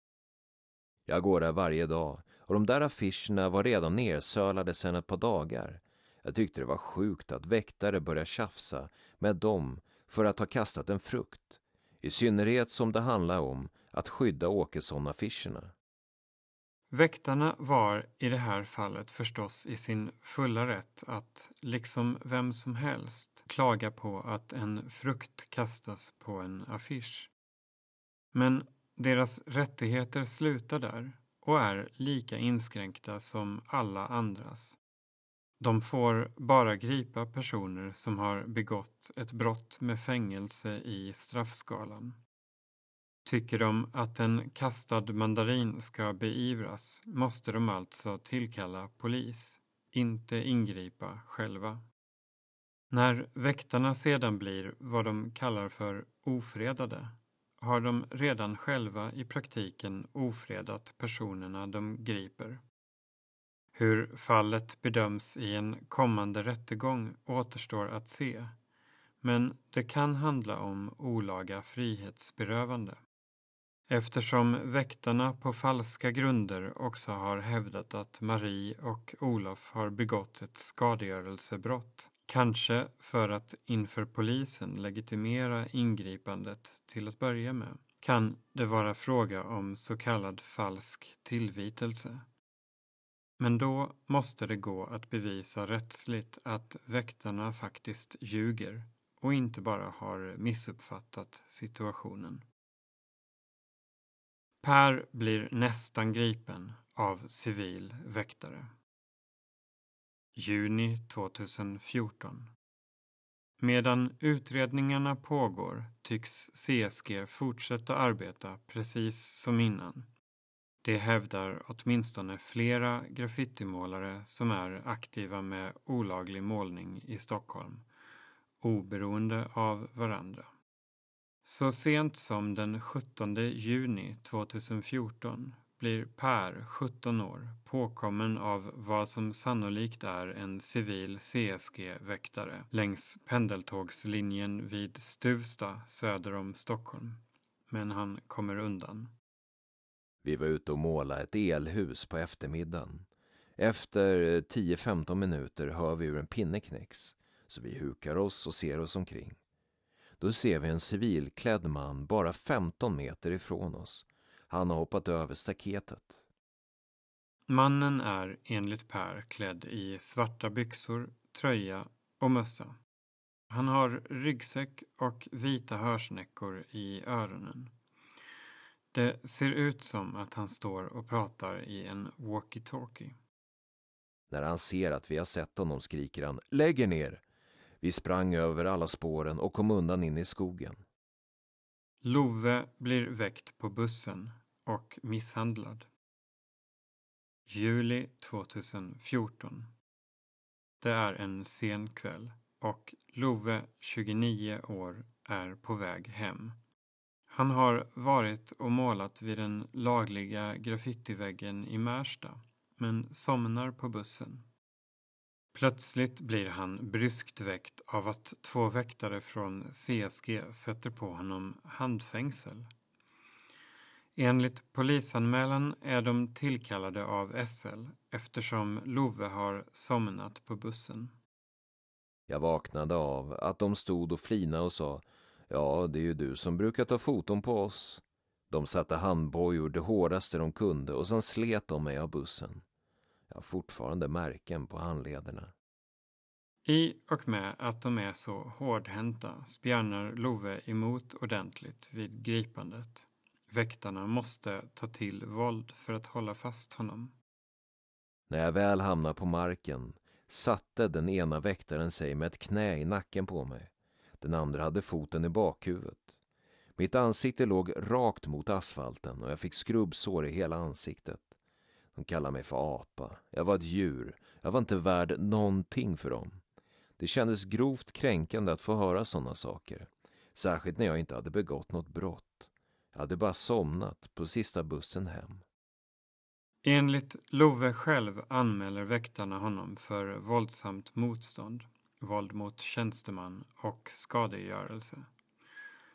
Jag går där varje dag och de där affischerna var redan nersölade sedan ett par dagar. Jag tyckte det var sjukt att väktare började tjafsa med dem för att ha kastat en frukt. I synnerhet som det handlar om att skydda Åkesson-affischerna. Väktarna var i det här fallet förstås i sin fulla rätt att, liksom vem som helst, klaga på att en frukt kastas på en affisch. Men deras rättigheter slutar där och är lika inskränkta som alla andras. De får bara gripa personer som har begått ett brott med fängelse i straffskalan. Tycker de att en kastad mandarin ska beivras måste de alltså tillkalla polis, inte ingripa själva. När väktarna sedan blir vad de kallar för ofredade har de redan själva i praktiken ofredat personerna de griper. Hur fallet bedöms i en kommande rättegång återstår att se, men det kan handla om olaga frihetsberövande. Eftersom väktarna på falska grunder också har hävdat att Marie och Olof har begått ett skadegörelsebrott, kanske för att inför polisen legitimera ingripandet till att börja med, kan det vara fråga om så kallad falsk tillvitelse. Men då måste det gå att bevisa rättsligt att väktarna faktiskt ljuger och inte bara har missuppfattat situationen. Per blir nästan gripen av civil väktare. Juni 2014. Medan utredningarna pågår tycks CSG fortsätta arbeta precis som innan. Det hävdar åtminstone flera graffitimålare som är aktiva med olaglig målning i Stockholm, oberoende av varandra. Så sent som den 17 juni 2014 blir Per, 17 år, påkommen av vad som sannolikt är en civil CSG-väktare längs pendeltågslinjen vid Stuvsta söder om Stockholm. Men han kommer undan. Vi var ute och målade ett elhus på eftermiddagen. Efter 10-15 minuter hör vi hur en pinne knäcks, så vi hukar oss och ser oss omkring. Då ser vi en civilklädd man bara 15 meter ifrån oss. Han har hoppat över staketet. Mannen är enligt Per klädd i svarta byxor, tröja och mössa. Han har ryggsäck och vita hörsnäckor i öronen. Det ser ut som att han står och pratar i en walkie-talkie. När han ser att vi har sett honom skriker han ”Lägg er ner!” Vi sprang över alla spåren och kom undan in i skogen. Love blir väckt på bussen och misshandlad. Juli 2014. Det är en sen kväll och Love, 29 år, är på väg hem. Han har varit och målat vid den lagliga graffitiväggen i Märsta, men somnar på bussen. Plötsligt blir han bryskt väckt av att två väktare från CSG sätter på honom handfängsel. Enligt polisanmälan är de tillkallade av SL eftersom Love har somnat på bussen. Jag vaknade av att de stod och flinade och sa Ja, det är ju du som brukar ta foton på oss. De satte handbojor det hårdaste de kunde och sen slet de mig av bussen. Jag har fortfarande märken på handlederna. I och med att de är så hårdhänta spjärnar Love emot ordentligt vid gripandet. Väktarna måste ta till våld för att hålla fast honom. När jag väl hamnade på marken satte den ena väktaren sig med ett knä i nacken på mig. Den andra hade foten i bakhuvudet. Mitt ansikte låg rakt mot asfalten och jag fick skrubbsår i hela ansiktet. De kallade mig för apa. Jag var ett djur. Jag var inte värd någonting för dem. Det kändes grovt kränkande att få höra sådana saker. Särskilt när jag inte hade begått något brott. Jag hade bara somnat på sista bussen hem. Enligt Love själv anmäler väktarna honom för våldsamt motstånd, våld mot tjänsteman och skadegörelse.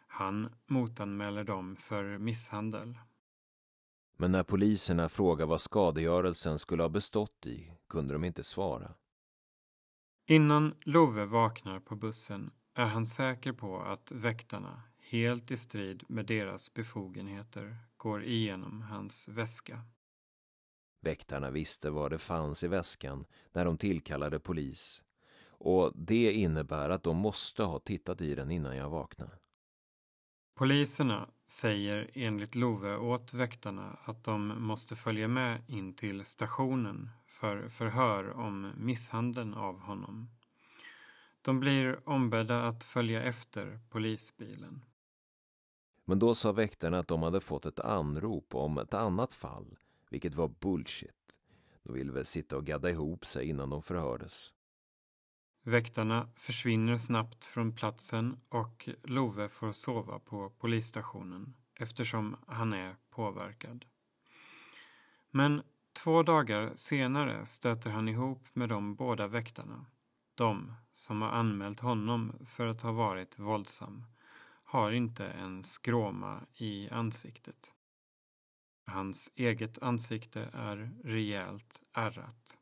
Han motanmäler dem för misshandel. Men när poliserna frågade vad skadegörelsen skulle ha bestått i kunde de inte svara. Innan Love vaknar på bussen är han säker på att väktarna, helt i strid med deras befogenheter, går igenom hans väska. Väktarna visste vad det fanns i väskan när de tillkallade polis. Och det innebär att de måste ha tittat i den innan jag vaknade. Poliserna säger enligt Love åt väktarna att de måste följa med in till stationen för förhör om misshandeln av honom. De blir ombedda att följa efter polisbilen. Men då sa väktarna att de hade fått ett anrop om ett annat fall, vilket var bullshit. De ville väl sitta och gadda ihop sig innan de förhördes. Väktarna försvinner snabbt från platsen och Love får sova på polisstationen eftersom han är påverkad. Men två dagar senare stöter han ihop med de båda väktarna. De som har anmält honom för att ha varit våldsam har inte en skråma i ansiktet. Hans eget ansikte är rejält ärrat.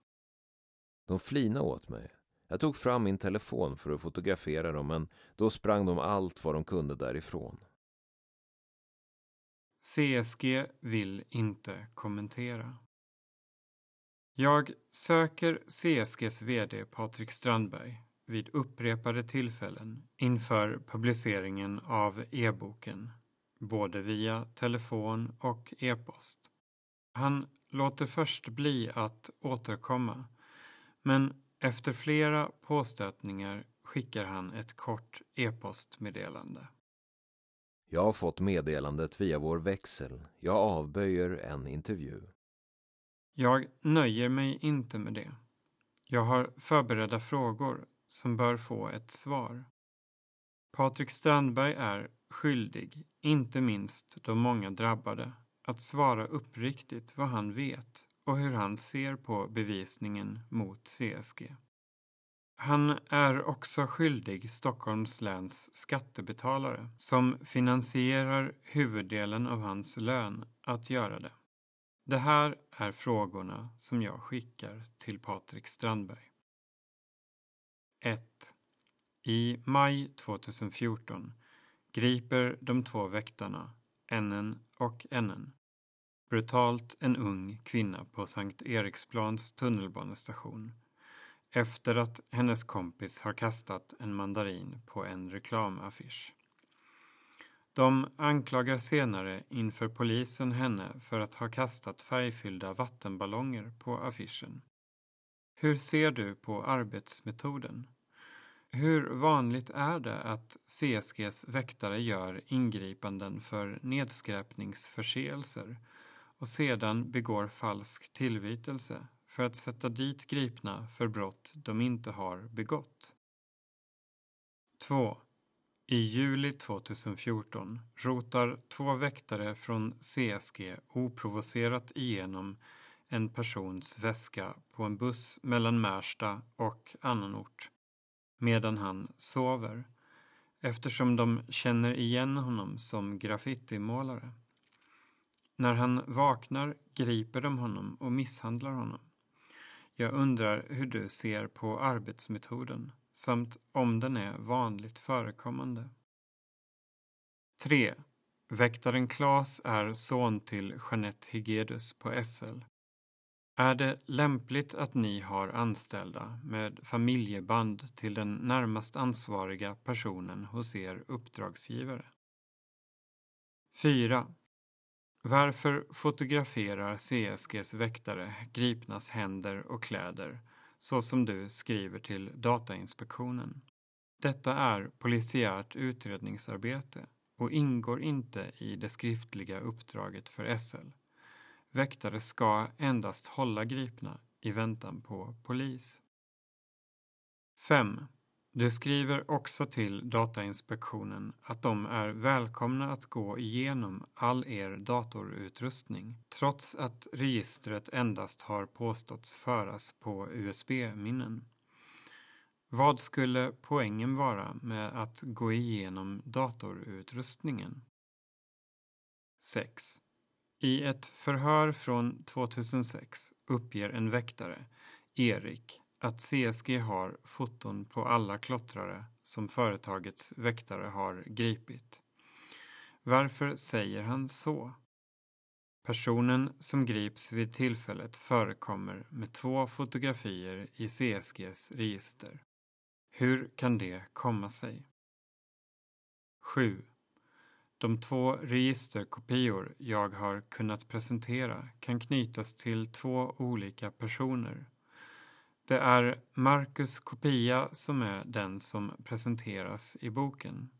De flinade åt mig. Jag tog fram min telefon för att fotografera dem men då sprang de allt vad de kunde därifrån. CSG vill inte kommentera. Jag söker CSGs VD Patrik Strandberg vid upprepade tillfällen inför publiceringen av e-boken, både via telefon och e-post. Han låter först bli att återkomma, men efter flera påstötningar skickar han ett kort e-postmeddelande. Jag har fått meddelandet via vår växel. Jag avböjer en intervju. Jag nöjer mig inte med det. Jag har förberedda frågor som bör få ett svar. Patrik Strandberg är skyldig, inte minst de många drabbade, att svara uppriktigt vad han vet och hur han ser på bevisningen mot CSG. Han är också skyldig Stockholms läns skattebetalare som finansierar huvuddelen av hans lön att göra det. Det här är frågorna som jag skickar till Patrik Strandberg. 1. I maj 2014 griper de två väktarna, NN och NN, brutalt en ung kvinna på Sankt Eriksplans tunnelbanestation efter att hennes kompis har kastat en mandarin på en reklamaffisch. De anklagar senare inför polisen henne för att ha kastat färgfyllda vattenballonger på affischen. Hur ser du på arbetsmetoden? Hur vanligt är det att CSGs väktare gör ingripanden för nedskräpningsförseelser och sedan begår falsk tillvitelse för att sätta dit gripna för brott de inte har begått? 2. I juli 2014 rotar två väktare från CSG oprovocerat igenom en persons väska på en buss mellan Märsta och annan ort medan han sover eftersom de känner igen honom som graffitimålare. När han vaknar griper de honom och misshandlar honom. Jag undrar hur du ser på arbetsmetoden samt om den är vanligt förekommande. 3. Väktaren Klas är son till Jeanette Higedus på SL. Är det lämpligt att ni har anställda med familjeband till den närmast ansvariga personen hos er uppdragsgivare? 4. Varför fotograferar CSGs väktare gripnas händer och kläder så som du skriver till Datainspektionen? Detta är polisiärt utredningsarbete och ingår inte i det skriftliga uppdraget för SL. Väktare ska endast hålla gripna i väntan på polis. 5. Du skriver också till Datainspektionen att de är välkomna att gå igenom all er datorutrustning trots att registret endast har påståtts föras på USB-minnen. Vad skulle poängen vara med att gå igenom datorutrustningen? 6. I ett förhör från 2006 uppger en väktare, Erik, att CSG har foton på alla klottrare som företagets väktare har gripit. Varför säger han så? Personen som grips vid tillfället förekommer med två fotografier i CSGs register. Hur kan det komma sig? 7. De två registerkopior jag har kunnat presentera kan knytas till två olika personer. Det är Marcus kopia som är den som presenteras i boken.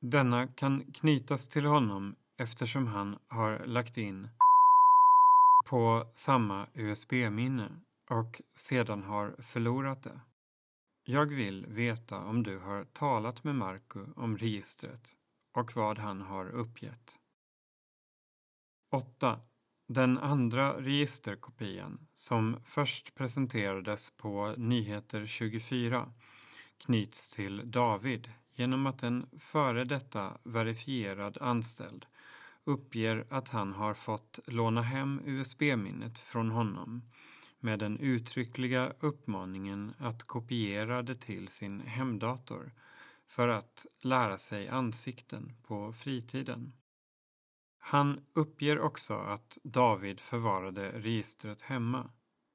Denna kan knytas till honom eftersom han har lagt in på samma USB-minne och sedan har förlorat det. Jag vill veta om du har talat med Marco om registret och vad han har uppgett. 8. Den andra registerkopian, som först presenterades på Nyheter 24, knyts till David genom att en före detta verifierad anställd uppger att han har fått låna hem USB-minnet från honom med den uttryckliga uppmaningen att kopiera det till sin hemdator för att lära sig ansikten på fritiden. Han uppger också att David förvarade registret hemma.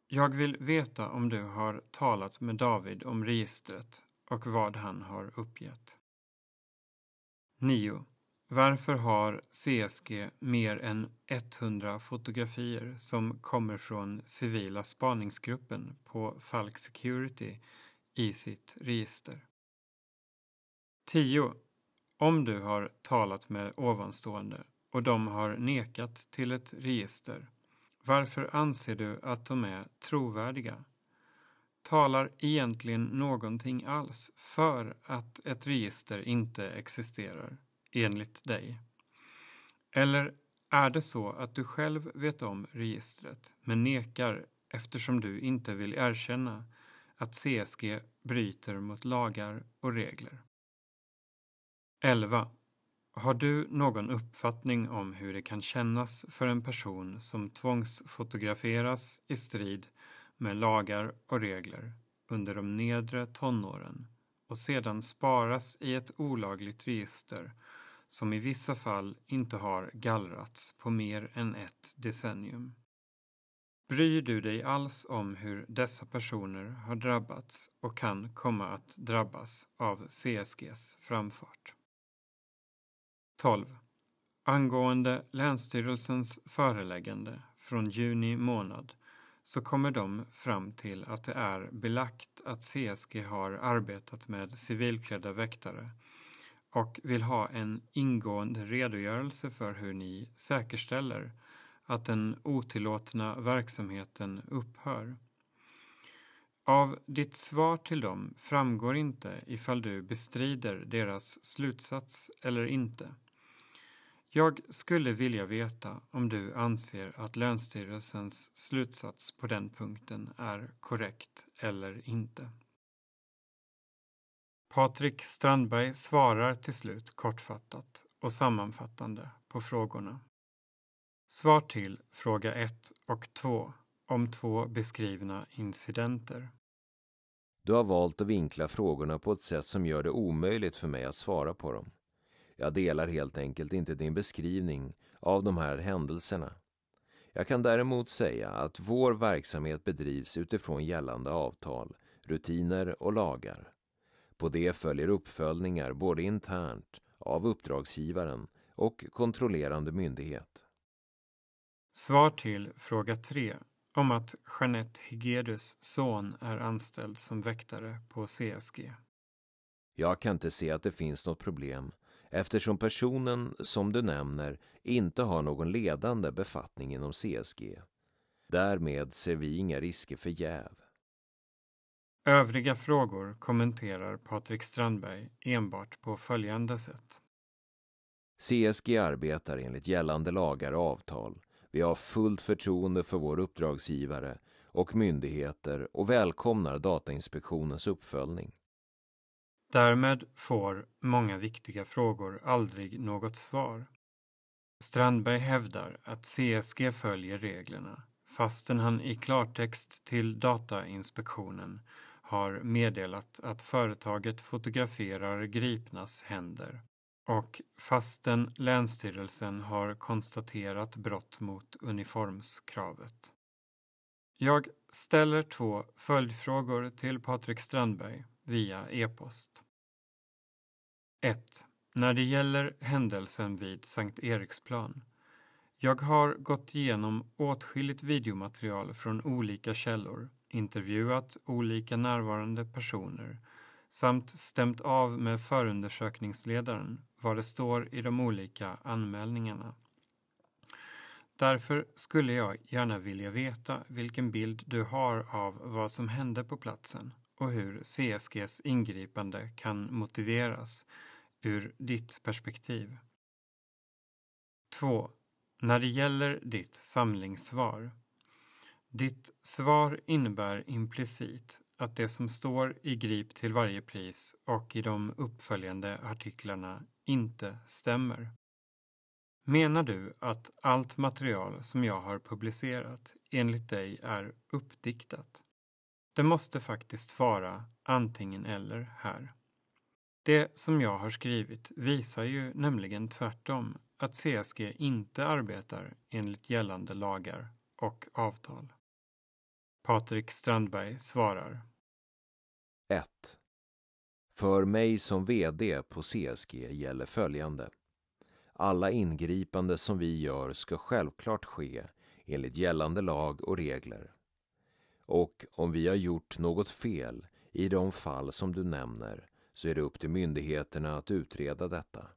Jag vill veta om du har talat med David om registret och vad han har uppgett. 9. Varför har CSG mer än 100 fotografier som kommer från civila spaningsgruppen på Falk Security i sitt register? 10. Om du har talat med ovanstående och de har nekat till ett register, varför anser du att de är trovärdiga? Talar egentligen någonting alls för att ett register inte existerar? enligt dig? Eller är det så att du själv vet om registret men nekar eftersom du inte vill erkänna att CSG bryter mot lagar och regler? 11. Har du någon uppfattning om hur det kan kännas för en person som tvångsfotograferas i strid med lagar och regler under de nedre tonåren och sedan sparas i ett olagligt register som i vissa fall inte har gallrats på mer än ett decennium. Bryr du dig alls om hur dessa personer har drabbats och kan komma att drabbas av CSGs framfart? 12. Angående Länsstyrelsens föreläggande från juni månad så kommer de fram till att det är belagt att CSG har arbetat med civilklädda väktare och vill ha en ingående redogörelse för hur ni säkerställer att den otillåtna verksamheten upphör. Av ditt svar till dem framgår inte ifall du bestrider deras slutsats eller inte. Jag skulle vilja veta om du anser att Länsstyrelsens slutsats på den punkten är korrekt eller inte. Patrik Strandberg svarar till slut kortfattat och sammanfattande på frågorna. Svar till fråga 1 och 2 om två beskrivna incidenter. Du har valt att vinkla frågorna på ett sätt som gör det omöjligt för mig att svara på dem. Jag delar helt enkelt inte din beskrivning av de här händelserna. Jag kan däremot säga att vår verksamhet bedrivs utifrån gällande avtal, rutiner och lagar. På det följer uppföljningar både internt, av uppdragsgivaren och kontrollerande myndighet. Svar till fråga 3 om att Jeanette Higedus son är anställd som väktare på CSG. Jag kan inte se att det finns något problem eftersom personen som du nämner inte har någon ledande befattning inom CSG. Därmed ser vi inga risker för jäv. Övriga frågor kommenterar Patrik Strandberg enbart på följande sätt. CSG arbetar enligt gällande lagar och avtal. Vi har fullt förtroende för vår uppdragsgivare och myndigheter och välkomnar Datainspektionens uppföljning. Därmed får många viktiga frågor aldrig något svar. Strandberg hävdar att CSG följer reglerna fastän han i klartext till Datainspektionen har meddelat att företaget fotograferar gripnas händer och fastän Länsstyrelsen har konstaterat brott mot uniformskravet. Jag ställer två följdfrågor till Patrik Strandberg via e-post. 1. När det gäller händelsen vid Sankt Eriksplan. Jag har gått igenom åtskilligt videomaterial från olika källor, intervjuat olika närvarande personer samt stämt av med förundersökningsledaren vad det står i de olika anmälningarna. Därför skulle jag gärna vilja veta vilken bild du har av vad som hände på platsen och hur CSGs ingripande kan motiveras ur ditt perspektiv. 2. När det gäller ditt samlingssvar. Ditt svar innebär implicit att det som står i Grip till varje pris och i de uppföljande artiklarna inte stämmer. Menar du att allt material som jag har publicerat enligt dig är uppdiktat? Det måste faktiskt vara antingen eller här. Det som jag har skrivit visar ju nämligen tvärtom att CSG inte arbetar enligt gällande lagar och avtal. Patrik Strandberg svarar 1. För mig som VD på CSG gäller följande. Alla ingripande som vi gör ska självklart ske enligt gällande lag och regler. Och om vi har gjort något fel i de fall som du nämner så är det upp till myndigheterna att utreda detta.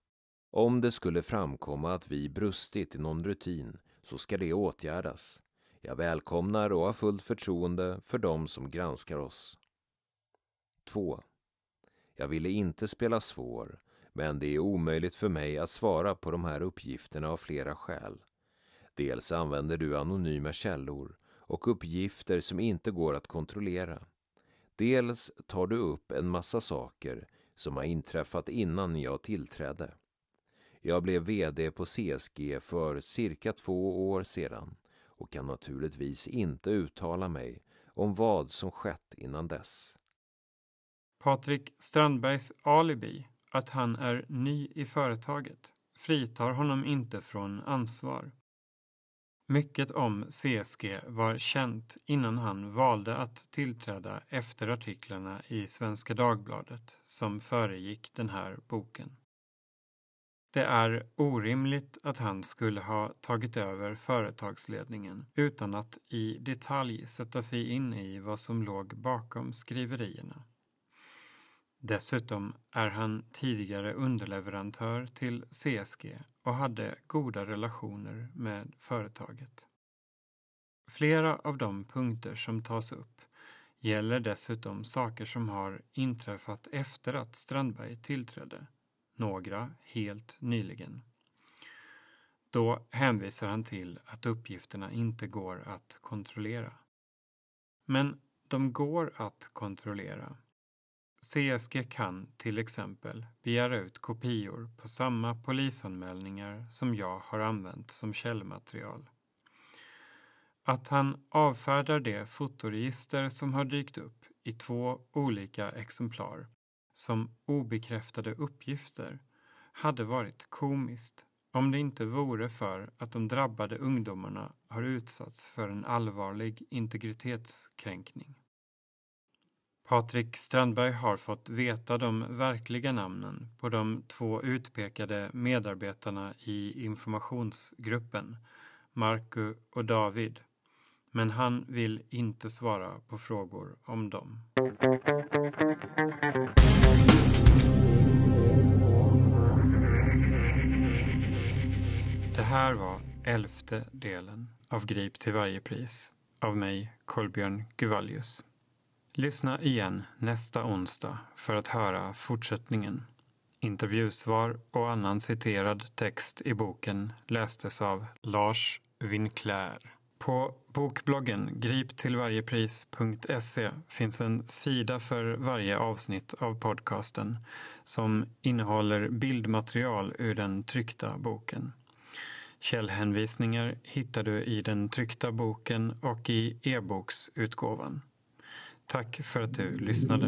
Om det skulle framkomma att vi brustit i någon rutin så ska det åtgärdas. Jag välkomnar och har fullt förtroende för dem som granskar oss. 2. Jag ville inte spela svår, men det är omöjligt för mig att svara på de här uppgifterna av flera skäl. Dels använder du anonyma källor och uppgifter som inte går att kontrollera. Dels tar du upp en massa saker som har inträffat innan jag tillträdde. Jag blev VD på CSG för cirka två år sedan och kan naturligtvis inte uttala mig om vad som skett innan dess. Patrik Strandbergs alibi, att han är ny i företaget, fritar honom inte från ansvar. Mycket om CSG var känt innan han valde att tillträda efter artiklarna i Svenska Dagbladet som föregick den här boken. Det är orimligt att han skulle ha tagit över företagsledningen utan att i detalj sätta sig in i vad som låg bakom skriverierna. Dessutom är han tidigare underleverantör till CSG och hade goda relationer med företaget. Flera av de punkter som tas upp gäller dessutom saker som har inträffat efter att Strandberg tillträdde, några helt nyligen. Då hänvisar han till att uppgifterna inte går att kontrollera. Men de går att kontrollera CSG kan till exempel begära ut kopior på samma polisanmälningar som jag har använt som källmaterial. Att han avfärdar det fotoregister som har dykt upp i två olika exemplar som obekräftade uppgifter hade varit komiskt om det inte vore för att de drabbade ungdomarna har utsatts för en allvarlig integritetskränkning. Patrik Strandberg har fått veta de verkliga namnen på de två utpekade medarbetarna i informationsgruppen, Marco och David. Men han vill inte svara på frågor om dem. Det här var elfte delen av Grip till varje pris av mig, Kolbjörn Guvallius. Lyssna igen nästa onsdag för att höra fortsättningen. Intervjusvar och annan citerad text i boken lästes av Lars Winclair. På bokbloggen griptillvarjepris.se finns en sida för varje avsnitt av podcasten som innehåller bildmaterial ur den tryckta boken. Källhänvisningar hittar du i den tryckta boken och i e-boksutgåvan. Tack för att du lyssnade.